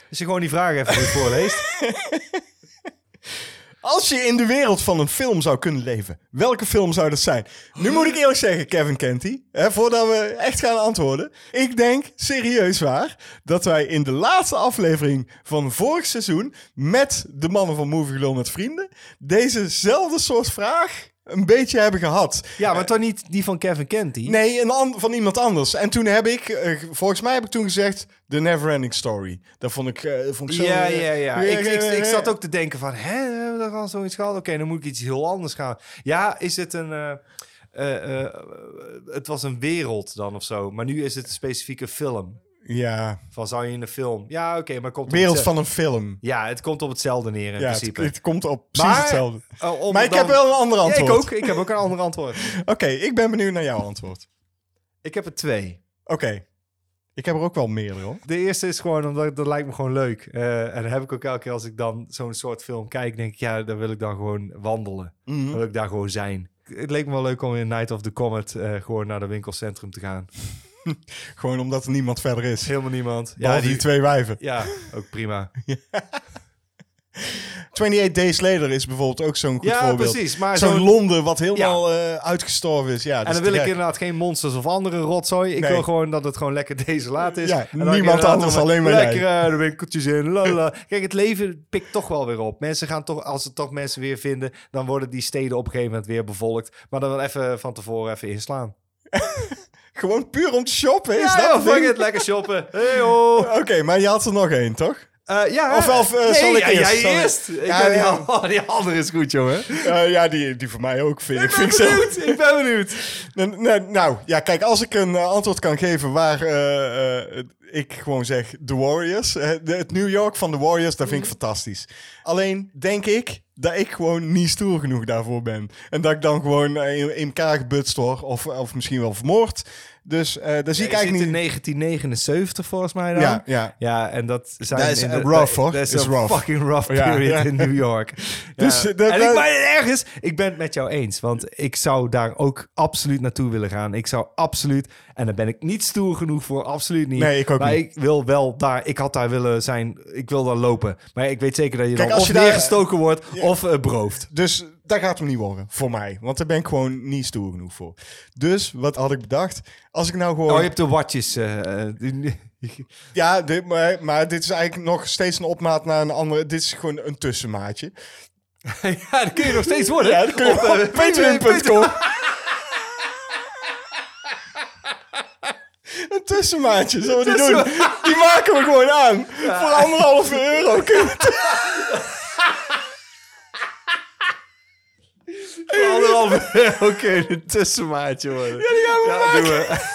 als je gewoon die vragen even goed voorleest. Als je in de wereld van een film zou kunnen leven, welke film zou dat zijn? Nu moet ik eerlijk zeggen, Kevin Kenty, hè, voordat we echt gaan antwoorden. Ik denk, serieus waar, dat wij in de laatste aflevering van vorig seizoen met de mannen van Movie Gelul met Vrienden dezezelfde soort vraag een beetje hebben gehad. Ja, maar toch niet die van Kevin Kenty? Nee, een an- van iemand anders. En toen heb ik, eh, volgens mij heb ik toen gezegd, The Neverending Story. Dat vond ik, eh, vond ik zo... Ja, eh, ja, ja. Ik, ik, ik zat ook te denken van, hè, hebben we al zoiets gehad? Oké, dan moet ik iets heel anders gaan. Ja, is het een... eh, het was een wereld dan of zo. Maar nu is het een specifieke film. Ja, Van zou je in de film... Ja, oké, maar het komt wereld van een film. Ja, het komt op hetzelfde neer in Ja, het, principe. het komt op precies Maar, hetzelfde. Maar ik heb wel een ander Ja, antwoord. ik ook. Ik heb ook een ander antwoord. Oké, ik ben benieuwd naar jouw antwoord. Ik heb er twee. Oké. Ik heb er ook wel meerdere hoor. De eerste is gewoon omdat dat lijkt me gewoon leuk. Eh, en dan heb ik ook elke keer als ik dan zo'n soort film kijk, denk ik, ja, dan wil ik dan gewoon wandelen. Dan wil ik daar gewoon zijn. Het leek me wel leuk om in Night of the Comet eh, gewoon naar de winkelcentrum te gaan. Gewoon omdat er niemand verder is. Helemaal niemand. Ja, die, twee wijven. Ja, ook prima. 28 Days Later is bijvoorbeeld ook zo'n goed ja, voorbeeld. precies. Maar Zo'n Londen wat helemaal eh, uitgestorven is. Ja, dat En dan wil ik inderdaad geen monsters of andere rotzooi. Ik Nee. wil gewoon dat het gewoon lekker desolaat is. Ja, niemand anders, alleen maar Lekker jij. eh, de winkeltjes in, lala. Kijk, het leven pikt toch wel weer op. Mensen gaan toch, als ze toch mensen weer vinden... dan worden die steden op een gegeven moment weer bevolkt. Maar dan wel even van tevoren even inslaan. Gewoon puur om te shoppen, is Ja, dat ja, het fuck ding? it, lekker shoppen. Hey, ho. Oké, maar je had er nog één, toch? Eh, ja, Of- of, eh, nee, zal ik ja, eerst? jij eerst. Ik Ja, ben die, al- die andere is goed, jongen. Eh, ja, die, die voor mij ook, vind ik. Ik ben Vind ik zo. benieuwd. Ik ben benieuwd. Nou, nou, nou, ja, kijk, als ik een antwoord kan geven waar ik gewoon zeg The Warriors. het New York van de Warriors, dat vind ik fantastisch. Alleen denk ik dat ik gewoon niet stoer genoeg daarvoor ben. En dat ik dan gewoon in, in elkaar gebutst word of, of misschien wel vermoord. Dus eh daar zie ik eigenlijk in niet... 1979 volgens mij dan. Ja, ja. Ja, en dat zijn Dat is, in de- rough, hoor. Dat is een rough. fucking rough period ja. in New York. Dus, eh, dat- en ik ben ergens, ik ben het met jou eens, want ik zou daar ook absoluut naartoe willen gaan. Ik zou absoluut, en daar ben ik niet stoer genoeg voor, absoluut niet. Nee, ik ook maar niet. ik wil wel daar, ik had daar willen zijn, ik wil daar lopen. Maar ik weet zeker dat je Kijk, dan als of je daar- neergestoken wordt of uh, beroofd. Dus dat gaat hem niet worden, voor mij. Want daar ben ik gewoon niet stoer genoeg voor. Dus, wat had ik bedacht? Als ik nou gewoon... Oh, je hebt de watjes. eh, eh, Ja, dit, maar, maar dit is eigenlijk nog steeds een opmaat naar een andere... Dit is gewoon een tussenmaatje. ja, dat kun je nog steeds worden. Ja, dat kun je Op, eh, patreon.com. Een tussenmaatje, zullen we die doen? Die maken we gewoon aan. Voor anderhalve euro. Euro kun je een tussenmaatje worden. Ja, die gaan we ja, maken. doen we.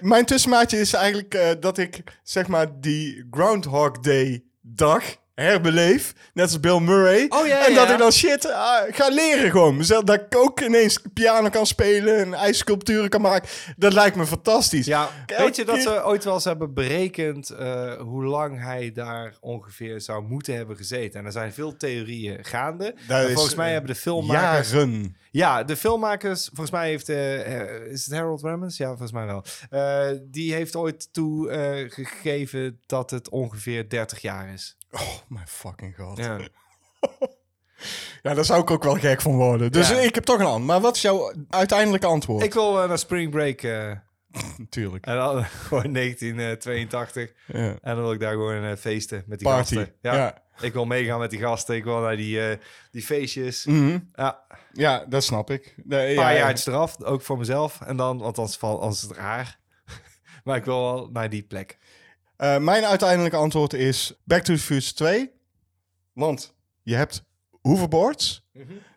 Mijn tussenmaatje is eigenlijk eh, dat ik, zeg maar, die Groundhog Day dag herbeleef. Net als Bill Murray. Oh, ja, en dat ja. ik dan shit ah, ga leren gewoon. Mezelf, dat ik ook ineens piano kan spelen en ijssculpturen kan maken. Dat lijkt me fantastisch. Ja, Elke weet je dat keer- ze ooit wel eens hebben berekend eh, hoe lang hij daar ongeveer zou moeten hebben gezeten? En er zijn veel theorieën gaande. Is, volgens mij eh, hebben de filmmakers... Jaren. Ja, de filmmakers, volgens mij heeft... eh, is het Harold Ramis? Ja, volgens mij wel. Die heeft ooit toegegeven dat het ongeveer 30 jaar is. Oh my fucking god. Ja. Ja. daar zou ik ook wel gek van worden. Dus Ja. ik heb toch een antwoord. Maar wat is jouw uiteindelijke antwoord? Ik wil eh, naar Spring Break... eh, Natuurlijk. en dan gewoon 1982. Ja. En dan wil ik daar gewoon eh, feesten met die Party. gasten. Ja. Ik wil meegaan met die gasten. Ik wil naar die, eh, die feestjes. Mhm. Ja, Ja, dat snap ik. Nee, een paar ja, jaartjes eraf. Ook voor mezelf. En dan, want anders, val, anders is het raar. maar ik wil wel naar die plek. Eh, mijn uiteindelijke antwoord is Back to the Future 2. Want je hebt hoverboards,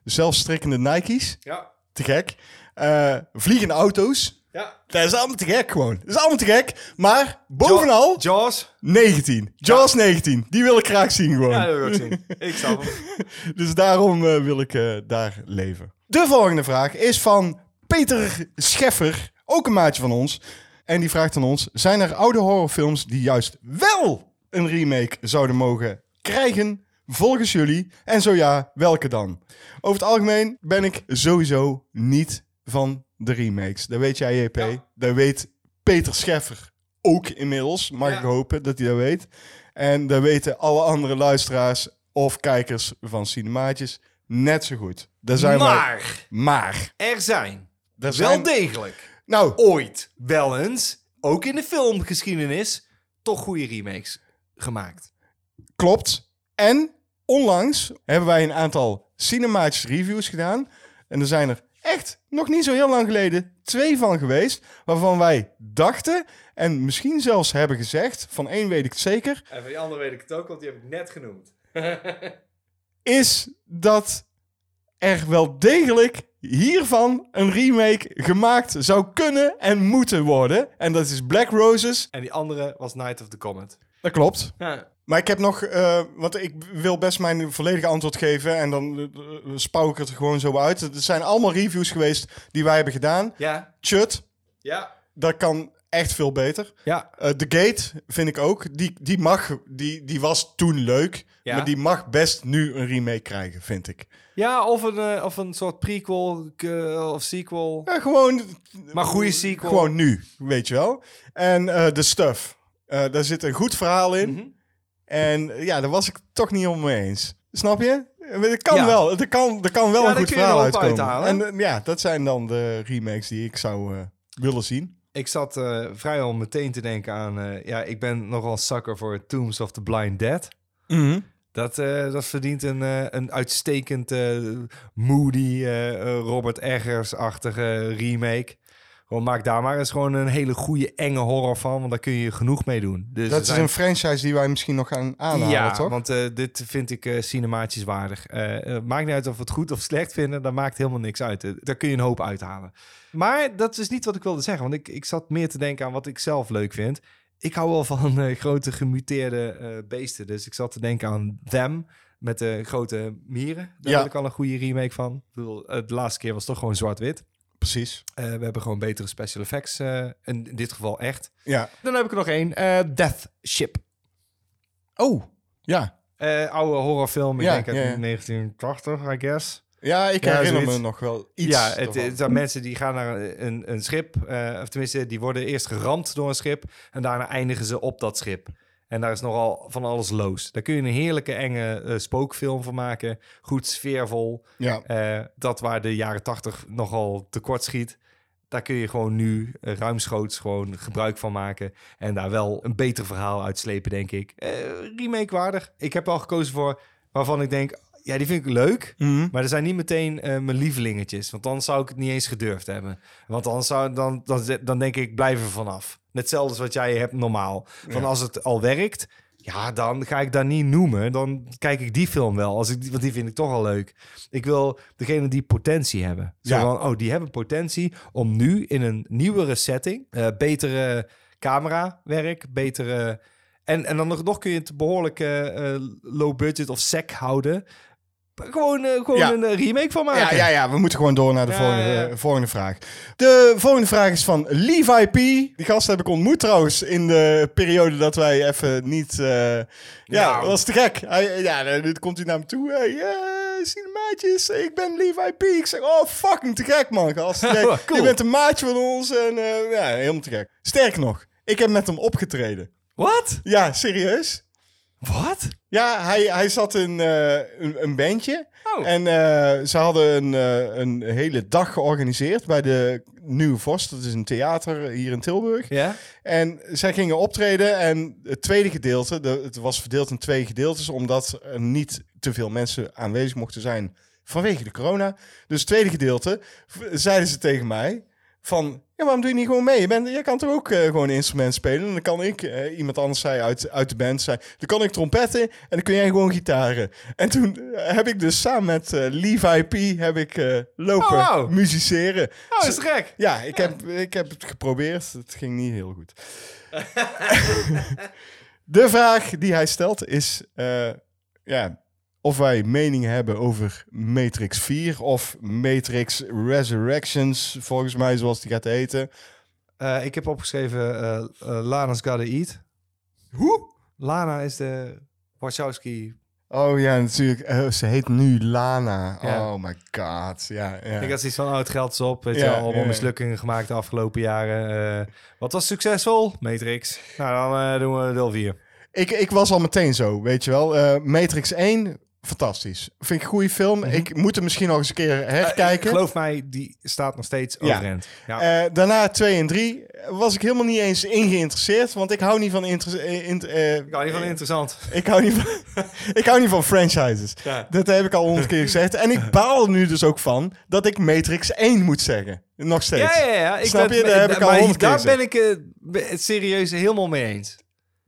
zelfstrikkende Nike's, Ja. te gek. Eh, vliegende auto's. Ja. Dat is allemaal te gek gewoon. Dat is allemaal te gek. Maar bovenal Jaws. 19. Jaws 19. Die wil ik graag zien gewoon. Ja, dat wil ik ook zien. ik snap hem. Dus daarom eh, wil ik daar leven. De volgende vraag is van Peter Scheffer, ook een maatje van ons. En die vraagt aan ons: zijn er oude horrorfilms die juist wel een remake zouden mogen krijgen? Volgens jullie? En zo ja, welke dan? Over het algemeen ben ik sowieso niet van de remakes. Dat weet jij, JP. Ja. Dat weet Peter Scheffer ook inmiddels. Mag Ja. ik hopen dat hij dat weet. En dat weten alle andere luisteraars of kijkers van Cinemaatjes net zo goed. Daar zijn wij. Maar Maar. er zijn wel degelijk Nou, ooit wel eens, ook in de filmgeschiedenis, toch goede remakes gemaakt. klopt. En onlangs hebben wij een aantal Cinemaatjes reviews gedaan. En er zijn er echt nog niet zo heel lang geleden twee van geweest. Waarvan wij dachten en misschien zelfs hebben gezegd, van één weet ik het zeker, En van die andere weet ik het ook, want die heb ik net genoemd. is dat er wel degelijk hiervan een remake gemaakt zou kunnen en moeten worden. En dat is Black Roses. En die andere was Night of the Comet. Dat klopt. Ja. Maar ik heb nog, eh, want ik wil best mijn volledige antwoord geven en dan eh, spouw ik het er gewoon zo uit. Er zijn allemaal reviews geweest die wij hebben gedaan. Ja. Chut, Ja. dat kan echt veel beter. Ja. Eh, The Gate vind ik ook. Die, die mag, die, die was toen leuk, Ja. maar die mag best nu een remake krijgen, vind ik. Ja, of een, eh, of een soort prequel eh, of sequel. Ja, gewoon, Maar goede sequel. gewoon nu, weet je wel. En eh The Stuff, daar zit een goed verhaal in. Mhm. En ja, daar was ik toch niet om mee eens. Snap je? Er kan Ja. wel, er kan, er kan wel Ja, een goed verhaal uitkomen. uithalen. En ja, dat zijn dan de remakes die ik zou willen zien. Ik zat eh, vrijwel meteen te denken aan... ja, ik ben nogal sucker voor Tombs of the Blind Dead. Dat, eh, dat verdient een, eh, een uitstekend eh, moody Robert Eggers-achtige remake. Gewoon maak daar maar eens gewoon een hele goede enge horror van, want daar kun je genoeg mee doen. Dus Dat is een franchise die wij misschien nog gaan aanhalen, ja, toch? want dit vind ik cinematisch waardig. Maakt niet uit of we het goed of slecht vinden, dat maakt helemaal niks uit. Daar kun je een hoop uithalen. Maar dat is niet wat ik wilde zeggen, want ik, ik zat meer te denken aan wat ik zelf leuk vind. Ik hou wel van eh, grote gemuteerde eh, beesten, dus ik zat te denken aan Them met de grote mieren. Daar Ja. wil ik al een goede remake van. Ik bedoel, de laatste keer was toch gewoon zwart-wit. Precies. Eh, we hebben gewoon betere special effects, in dit geval echt. Ja. Dan heb ik er nog één, Death Ship. Oh, ja. Oude horrorfilm, ik Ja, denk uit ja. 1980, I guess. Ja, ik Ja, herinner zoiets. me nog wel iets ja, het, zijn mensen die gaan naar een, een schip, eh, of tenminste, die worden eerst geramd door een schip en daarna eindigen ze op dat schip. En daar is nogal van alles loos. Daar kun je een heerlijke, enge eh, spookfilm van maken. Goed sfeervol. Ja. Eh, dat waar de jaren 80 nogal tekort schiet. Daar kun je gewoon nu ruimschoots gewoon gebruik van maken. En daar wel een beter verhaal uitslepen, denk ik. Remake waardig. Ik heb al gekozen voor waarvan ik denk... Ja, die vind ik leuk. Mhm. Maar er zijn niet meteen eh, mijn lievelingetjes. Want dan zou ik het niet eens gedurfd hebben. Want dan, zou, dan, dan, dan denk ik, blijf er vanaf. Hetzelfde als wat jij hebt normaal. Van Ja. als het al werkt, ja, dan ga ik dat niet noemen. Dan kijk ik die film wel. Als ik, want die vind ik toch al leuk. Ik wil degene die potentie hebben. Zo Ja. van, oh, die hebben potentie om nu in een nieuwere setting... eh, betere camerawerk, betere... En, en dan nog, nog kun je het behoorlijk eh, eh, low budget of sec houden. Gewoon, eh, gewoon Ja. een eh, remake van maken. Ja, ja, ja, we moeten gewoon door naar de Ja, volgende, eh, volgende vraag. De volgende vraag is van Levi P. Die gast heb ik ontmoet trouwens in de periode dat wij even niet... eh, ja, Nou. dat was te gek. Hij, ja, nu komt hij naar me toe. Hey, cinemaatjes, ik ben Levi P. Ik zeg, oh, fucking te gek, man. Gast, te gek. Cool. Je bent een maatje van ons en eh, ja, helemaal te gek. Sterker nog, ik heb met hem opgetreden. Wat? Ja, serieus? Wat? Ja, hij, hij zat in eh, een, een bandje. Oh. En eh, ze hadden een, eh, een hele dag georganiseerd bij de Nieuwe Vorst. Dat is een theater hier in Tilburg. Ja? En zij gingen optreden en het tweede gedeelte, de, het was verdeeld in twee gedeeltes, omdat er niet te veel mensen aanwezig mochten zijn vanwege de corona. Dus het tweede gedeelte zeiden ze tegen mij van, ja, waarom doe je niet gewoon mee? Je, bent, je kan toch ook eh, gewoon een instrument spelen? En dan kan ik, eh, iemand anders zei uit, uit de band, zei, dan kan ik trompetten en dan kun jij gewoon gitaren. En toen eh, heb ik dus samen met eh, Levi P. heb ik lopen Oh, wauw. musiceren. Oh, is gek. Ja, ik, Heb, ik heb het geprobeerd. Het ging niet heel goed. de vraag die hij stelt is... ja, of wij mening hebben over Matrix 4 of Matrix Resurrections, volgens mij zoals die gaat heten. Eh, ik heb opgeschreven eh eh, Lana's Gotta Eat. Hoe? Lana is de Wachowski. Oh ja, natuurlijk. Ze heet nu Lana. Ja. Oh my god. Ja, ja. Ik had zoiets van, oh, het geld is op. Weet je, Ja, wel, allemaal ja, ja. mislukkingen gemaakt de afgelopen jaren. Wat was succesvol? Matrix. Nou, dan doen we deel 4. Ik, ik was al meteen zo, weet je wel. Matrix 1, fantastisch. Vind ik een goede film. Ik moet hem misschien nog eens een keer herkijken. Geloof mij, die staat nog steeds Ja. overeind. Ja. Eh, daarna 2 en 3 was ik helemaal niet eens in geïnteresseerd, want ik hou niet van inter- eh, int- eh, ik hou niet van interessant. ik hou niet van ik hou niet van franchises. Ja. Dat heb ik al honderd keer gezegd en ik baal nu dus ook van dat ik Matrix 1 moet zeggen. Nog steeds. Ja, ja, ja. Ik Snap ben, je? Daar heb ik al honderd keer Daar ben ik eh, het serieus helemaal mee eens.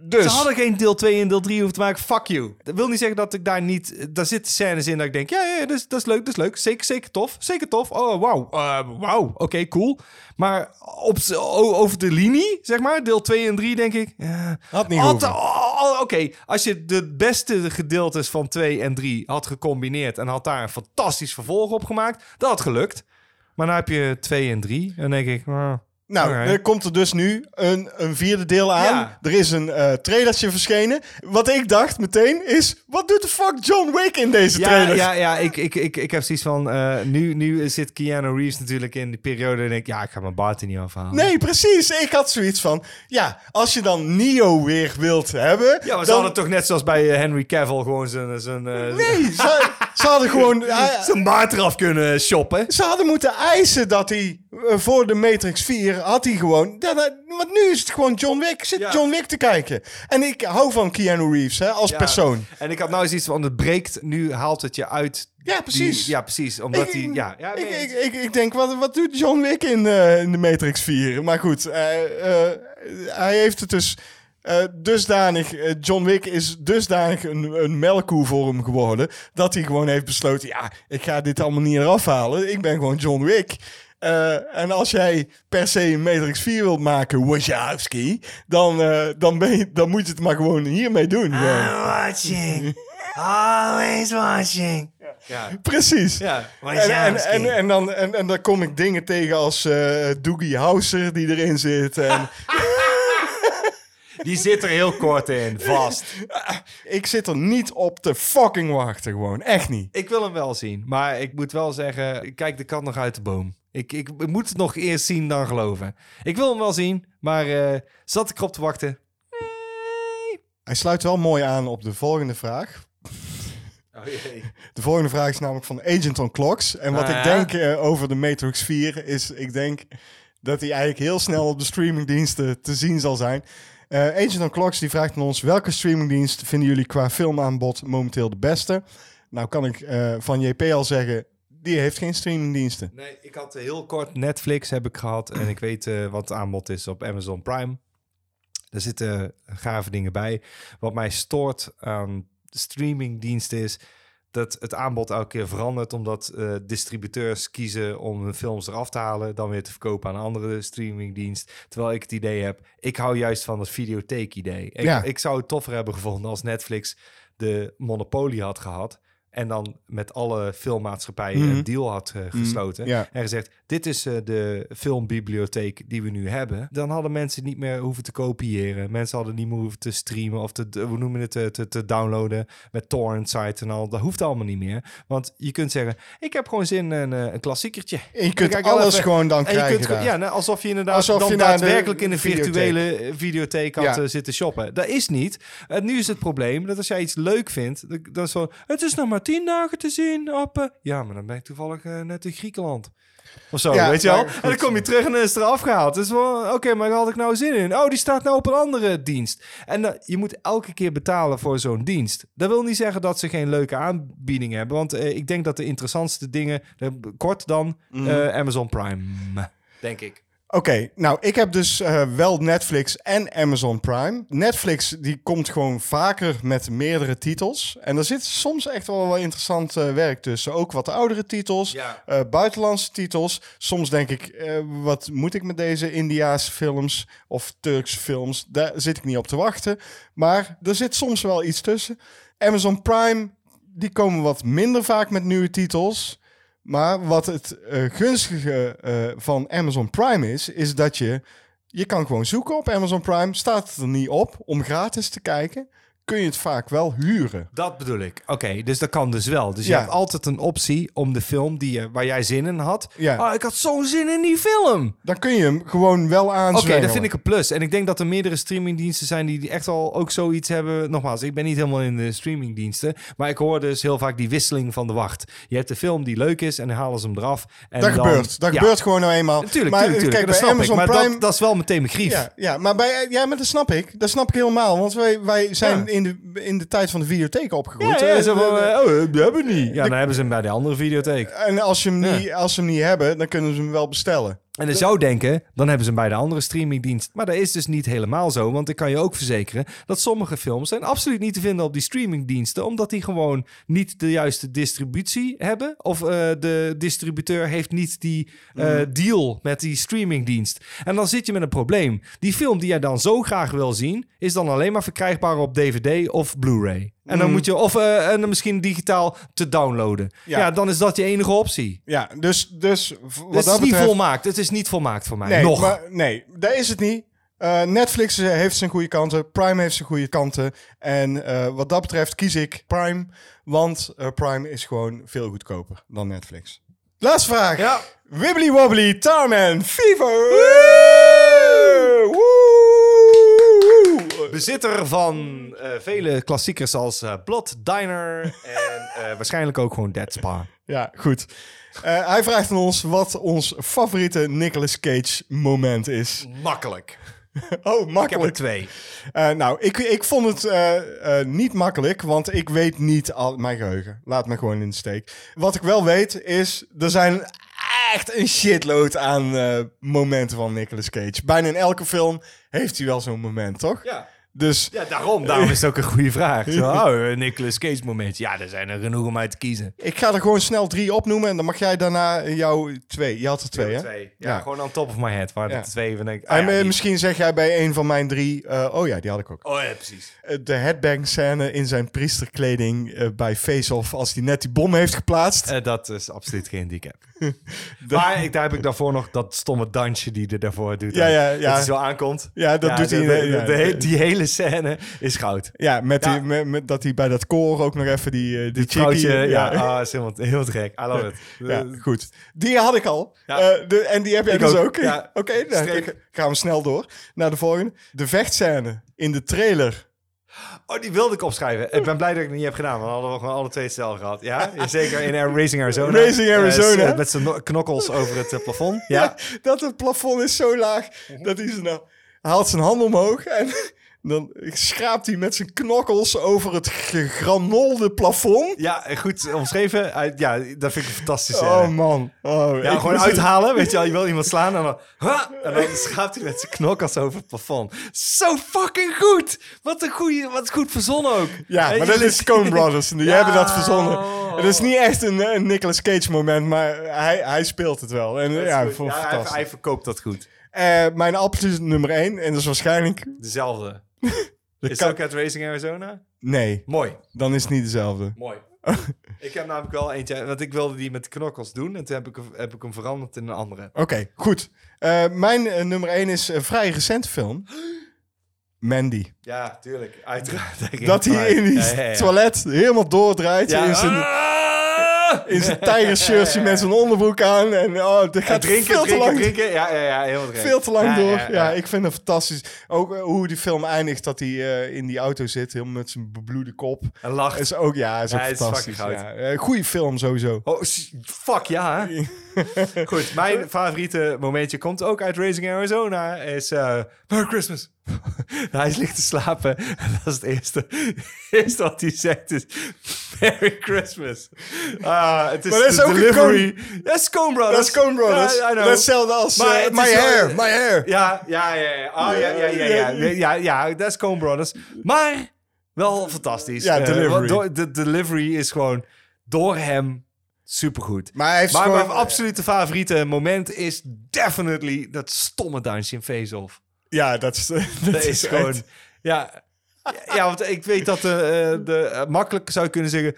Dus. Ze hadden geen deel 2 en deel 3 hoeven te maken. Fuck you. Dat wil niet zeggen dat ik daar niet... Daar zitten scènes in dat ik denk... Ja, ja, ja, dat, is, dat is leuk, dat is leuk. Zeker, zeker tof. Zeker tof. Oh, wauw. Eh, wauw. Oké, cool. Maar op, over de linie, zeg maar, deel 2 en 3, denk ik... ja, Had niet had- hoeven. oh, oh, Oké, als je de beste gedeeltes van 2 en 3 had gecombineerd... en had daar een fantastisch vervolg op gemaakt, dat had gelukt. Maar dan heb je 2 en 3 en dan denk ik... ah, Nou, Alright. er komt er dus nu een, een vierde deel aan. Ja. Er is een eh trailertje verschenen. Wat ik dacht meteen is... Wat doet de fuck John Wick in deze Ja, trailer? ja, ja ik, ik, ik, ik heb zoiets van... eh, nu, nu zit Keanu Reeves natuurlijk in die periode... en denk ik, ja, ik ga mijn baard er niet afhalen. Nee, precies. Ik had zoiets van... Ja, als je dan Neo weer wilt hebben... Ja, maar ze dan... hadden toch net zoals bij eh, Henry Cavill... gewoon zijn, zijn, Nee, ze, ze hadden gewoon... zijn baard eraf kunnen shoppen. ze hadden moeten eisen dat hij eh, voor de Matrix 4 had hij gewoon... Dat- want nu is het gewoon John Wick. Ik Zit Ja. John Wick te kijken. En ik hou van Keanu Reeves hè, als Ja. persoon. En ik had nou eens iets van... het breekt, nu haalt het je uit... Ja, precies. Die, ja, precies. Omdat Ik- hij... Ja, ja, ik, nee, ik, ik, ik denk, wat, wat doet John Wick in, eh, in de Matrix 4? Maar goed, eh, hij heeft het dus eh, dusdanig... eh, John Wick is dusdanig een, een melkkoe voor hem geworden... dat hij gewoon heeft besloten... ja, ik ga dit allemaal niet eraf halen. Ik ben gewoon John Wick. Eh, en als jij per se een Matrix 4 wilt maken, Wachowski... Dan, eh, dan, ben je, dan moet je het maar gewoon hiermee doen. gewoon. watching. Always watching. Ja. Precies. Ja, En, en, en, en, dan, en, en dan kom ik dingen tegen als eh Doogie Howser die erin zit. En Die zit er heel kort in, vast. ik zit er niet op te fucking wachten gewoon. Echt niet. Ik wil hem wel zien. Maar ik moet wel zeggen, kijk de kat nog uit de boom. Ik, ik moet het nog eerst zien dan geloven. Ik wil hem wel zien, maar eh, zat ik erop te wachten? Hij sluit wel mooi aan op de volgende vraag. Oh jee. De volgende vraag is namelijk van Agent on Clocks. En wat Ah, ik ja? denk eh, over de Matrix 4 is, ik denk dat hij eigenlijk heel snel op de streamingdiensten te zien zal zijn. Eh, Agent on Clocks die vraagt aan ons, welke streamingdienst vinden jullie qua filmaanbod momenteel de beste? Nou kan ik eh, van JP al zeggen, die heeft geen streamingdiensten. Nee, ik had heel kort Netflix heb ik gehad. En ik weet eh, wat het aanbod is op Amazon Prime. Er zitten gave dingen bij. Wat mij stoort aan streamingdiensten is dat het aanbod elke keer verandert. Omdat eh, distributeurs kiezen om hun films eraf te halen. Dan weer te verkopen aan een andere streamingdienst. Terwijl ik het idee heb, ik hou juist van het videotheek-idee. Ik, Ja. ik zou het toffer hebben gevonden als Netflix de monopolie had gehad. En dan met alle filmmaatschappijen Mhm. een deal had eh, gesloten. ja. En gezegd, dit is eh, de filmbibliotheek die we nu hebben. Dan hadden mensen niet meer hoeven te kopiëren. Mensen hadden niet meer hoeven te streamen of te, hoe noemen we het, te, te, te downloaden met torrent sites en al. Dat hoeft allemaal niet meer. Want je kunt zeggen, ik heb gewoon zin in een, eh, een klassiekertje. En je kunt alles even- gewoon dan je krijgen kunt gewoon- daar. ja, nou, alsof je inderdaad Alsof dan je daadwerkelijk in een virtuele eh, videotheek had Ja. eh, zitten shoppen. Dat is niet. En nu is het probleem dat als jij iets leuk vindt, dan- dan is zo, het is nog maar tien dagen te zien op... eh, ja, maar dan ben ik toevallig eh, net in Griekenland. Of zo, Ja, weet je wel? En dan kom je terug en dan is het eraf gehaald. Dus oké, maar waar had ik nou zin in? Oh, die staat nou op een andere dienst. En dan- je moet elke keer betalen voor zo'n dienst. Dat wil niet zeggen dat ze geen leuke aanbiedingen hebben. Want eh, ik denk dat de interessantste dingen, eh, kort dan, Mhm. eh, Amazon Prime, denk ik. Oké, nou ik heb dus eh, wel Netflix en Amazon Prime. Netflix die komt gewoon vaker met meerdere titels. En er zit soms echt wel wel interessant eh, werk tussen. Ook wat oudere titels, Ja. eh, buitenlandse titels. Soms denk ik, wat moet ik met deze Indiaanse films of Turkse films? Daar zit ik niet op te wachten. Maar er zit soms wel iets tussen. Amazon Prime, die komen wat minder vaak met nieuwe titels. Maar wat het eh, gunstige eh, van Amazon Prime is, is dat je... Je kan gewoon zoeken op Amazon Prime. Staat het er niet op om gratis te kijken, kun je het vaak wel huren. Dat bedoel ik. Oké, dus dat kan dus wel. Dus je hebt altijd een optie om de film die je, waar jij zin in had. Ja. Ah, ik had zo'n zin in die film. Dan kun je hem gewoon wel Oké, aanzwengelen. dat vind ik een plus. En ik denk dat er meerdere streamingdiensten zijn die die echt al ook zoiets hebben. Nogmaals, ik ben niet helemaal in de streamingdiensten. Maar ik hoor dus heel vaak die wisseling van de wacht. Je hebt de film die leuk is en dan halen ze hem eraf. En Dat dan- gebeurt. Dat Ja, gebeurt gewoon nou eenmaal. Natuurlijk, maar natuurlijk, kijk, dat bij Amazon ik. Prime... dat, dat is wel meteen mijn grief. Ja, ja, maar bij, ja, maar dat snap ik. Dat snap ik helemaal. Want wij, wij zijn. In, de, in de tijd van de videotheek opgegroeid. Ja, ja, Eh, zo van, eh, oh, die hebben we niet. Ja, dan hebben ze hem bij de andere videotheek. en als, je hem Ja. niet, als ze hem niet hebben, dan kunnen ze hem wel bestellen. En je zou denken, dan hebben ze hem bij de andere streamingdienst. Maar dat is dus niet helemaal zo. Want ik kan je ook verzekeren dat sommige films zijn absoluut niet te vinden op die streamingdiensten. Omdat die gewoon niet de juiste distributie hebben. Of eh, de distributeur heeft niet die eh, deal met die streamingdienst. En dan zit je met een probleem. Die film die jij dan zo graag wil zien, is dan alleen maar verkrijgbaar op DVD of Blu-ray. En dan moet je, of eh, en dan misschien digitaal te downloaden. Ja. Ja. dan is dat je enige optie. Ja, dus, dus wat Het dat is niet betreft- volmaakt. Het is niet volmaakt voor mij. Nee, Nog. Maar, nee, dat is het niet. Eh, Netflix heeft zijn goede kanten. Prime heeft zijn goede kanten. En eh, wat dat betreft kies ik Prime. Want Prime is gewoon veel goedkoper dan Netflix. Laatste vraag. Ja. Wibbly Wobbly Tarman Fever. Bezitter van eh, vele klassiekers als eh, Blood Diner en eh, waarschijnlijk ook gewoon Dead Spa. Ja, goed. Hij vraagt aan ons wat ons favoriete Nicolas Cage moment is. Makkelijk. Oh, Ik heb er makkelijk. twee. Nou, ik, ik vond het niet makkelijk, want ik weet niet al mijn geheugen. Laat me gewoon in de steek. Wat ik wel weet is, er zijn echt een shitload aan momenten van Nicolas Cage. Bijna in elke film heeft hij wel zo'n moment, toch? Ja. Dus Ja, daarom. Daarom is het ook een goede vraag. Zo, oh, Nicolas Cage moment. Ja, er zijn er genoeg om uit te kiezen. ik ga er gewoon snel drie opnoemen en dan mag jij daarna jouw twee. Je had er twee, hè? Twee. Ja, Ja. gewoon on top of my head. Waar Ja. de twee van denk ik, ah, die- misschien zeg jij bij een van mijn drie... eh, oh ja, die had ik ook. Oh ja, precies. Eh, de headbang scène in zijn priesterkleding eh, bij Face Off... als hij net die bom heeft geplaatst. Dat is absoluut geen die ik heb. maar ik, daar heb ik daarvoor nog dat stomme dansje die er daarvoor doet. Ja, ja, ja. Dat hij zo aankomt. Ja, dat doet de- hij, de- die hele scène is goud. Ja, met, Ja. Die, met, met dat hij bij dat koor ook nog even die, eh, die, Die chickie... ja, ja. ah, is helemaal, heel gek. I love it. Ja, goed. Die had ik al. Eh, de, en die heb jij Ik dus ook. Oké, nou, dan gaan we snel door naar de volgende. De vechtscène in de trailer. Oh, die wilde ik opschrijven. Ik ben blij dat ik het niet heb gedaan, want hadden we gewoon alle twee hetzelfde gehad. Ja, zeker in Racing Arizona. Racing Arizona. Eh, met zijn no- knokkels over het eh, plafond. Ja. dat het plafond is zo laag dat hij, ze nou, haalt zijn hand omhoog en dan schraapt hij met zijn knokkels over het gegranolde plafond. Ja, goed omschreven. Ja, dat vind ik een fantastische Oh man. Oh, Ja, gewoon moest- uithalen, weet je wel. Je wil iemand slaan en dan... Ha! En dan schaapt hij met zijn knokkels over het plafond. Zo fucking goed! Wat een goeie, wat goed verzonnen ook. Ja, En maar dat is Coen Brothers. Die Ja. hebben dat verzonnen. Het is niet echt een, een Nicolas Cage moment, maar hij, hij speelt het wel. En Dat is ja, goed. ik vond het hij, fantastisch. hij verkoopt dat goed. Eh, mijn absoluut nummer één, en dat is waarschijnlijk... Dezelfde. De Is het ook uit Racing Arizona? Nee, Mooi. dan is het niet dezelfde. Mooi. ik heb namelijk wel eentje, want ik wilde die met knokkels doen. En toen heb ik, hem- heb ik hem veranderd in een andere. Oké, goed. Eh, mijn eh, nummer één is een vrij recente film. Mandy. Ja, tuurlijk. Uiteraard. Dat hij in die uit. Ja, ja, ja. toilet helemaal doordraait. Ja. In zijn, Ah! In zijn tijgershirtje met zijn onderbroek aan. En oh, gaat drinken, veel te drinken, lang. drinken. Ja, ja, ja, heel gek. Veel te lang Ja, door. ja, ik vind het fantastisch. Ook eh, hoe die film eindigt, dat hij eh, in die auto zit, helemaal met zijn bebloede kop. En lacht. Is ook, ja, is ook is fantastisch. Ja. Eh, goeie film sowieso. Oh, fuck ja. Goed, mijn favoriete momentje komt ook uit Racing Arizona. Is Merry Christmas. hij ligt te slapen. En dat is het eerste, eerste wat hij zegt is Merry Christmas. Ah, het is Maar dat is ook een delivery. Dat is Coen Brothers. Dat is Coen Brothers. Ja, dat is hetzelfde als Maar eh, het My wel- Hair, My Hair. Ja, ja, ja. ja. Oh, ja, ja, ja, ja. Ja, ja, dat is Coen Brothers. Maar wel fantastisch. Ja, Eh, delivery. de delivery is gewoon door hem supergoed. Maar hij heeft Maar gewoon... mijn absolute favoriete moment is definitely dat stomme dansje in Face Off. Ja, dat is... Dat, is gewoon... echt- Ja, ja, want ik weet dat de, eh, de, eh, makkelijk zou je kunnen zeggen...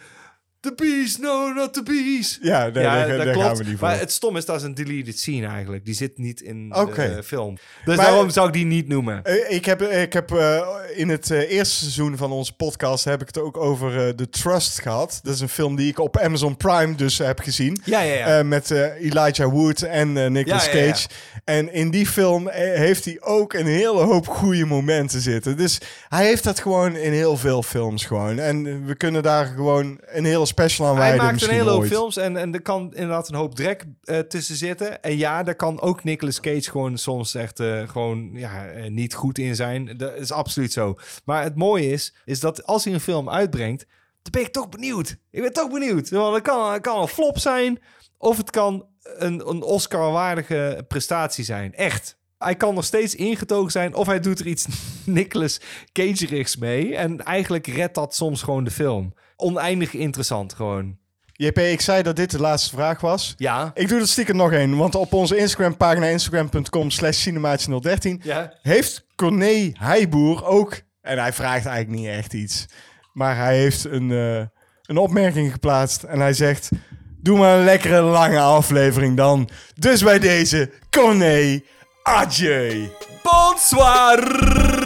The bees, no, not the bees. Ja, nee, daar, daar klopt. gaan we niet voor. Maar het stom is, dat is een deleted scene eigenlijk. Die zit niet in Oké. de film. Dus Maar- daarom zou ik die niet noemen. Eh, Ik heb, ik heb eh, in het eh, eerste seizoen van onze podcast heb ik het ook over eh The Trust gehad. Dat is een film die ik op Amazon Prime dus heb gezien. Ja, ja, ja. Eh, met eh, Elijah Wood en eh, Nicolas Ja, ja, ja. Cage. En in die film eh, heeft hij ook een hele hoop goede momenten zitten. Dus hij heeft dat gewoon in heel veel films gewoon. En we kunnen daar gewoon een hele special aan Hij wijden maakt een hele hoop ooit. films en, en er kan inderdaad een hoop drek eh, tussen zitten. En ja, daar kan ook Nicolas Cage gewoon soms echt eh, gewoon ja, eh, niet goed in zijn. Dat is absoluut zo. Maar het mooie is, is dat als hij een film uitbrengt, dan ben ik toch benieuwd. Ik ben toch benieuwd. Want het kan, het kan een flop zijn of het kan een, een Oscar-waardige prestatie zijn. Echt. Hij kan nog steeds ingetogen zijn of hij doet er iets Nicolas Cage-rigs mee. En eigenlijk redt dat soms gewoon de film. Oneindig interessant gewoon. JP, ik zei dat dit de laatste vraag was. Ja. Ik doe er stiekem nog één, want op onze Instagram-pagina instagram.com slash cinemaatje013 Ja. heeft Corné Heijboer ook, en hij vraagt eigenlijk niet echt iets, maar hij heeft een, eh, een opmerking geplaatst en hij zegt, doe maar een lekkere lange aflevering dan. Dus bij deze, Corné, adieu. Bonsoir!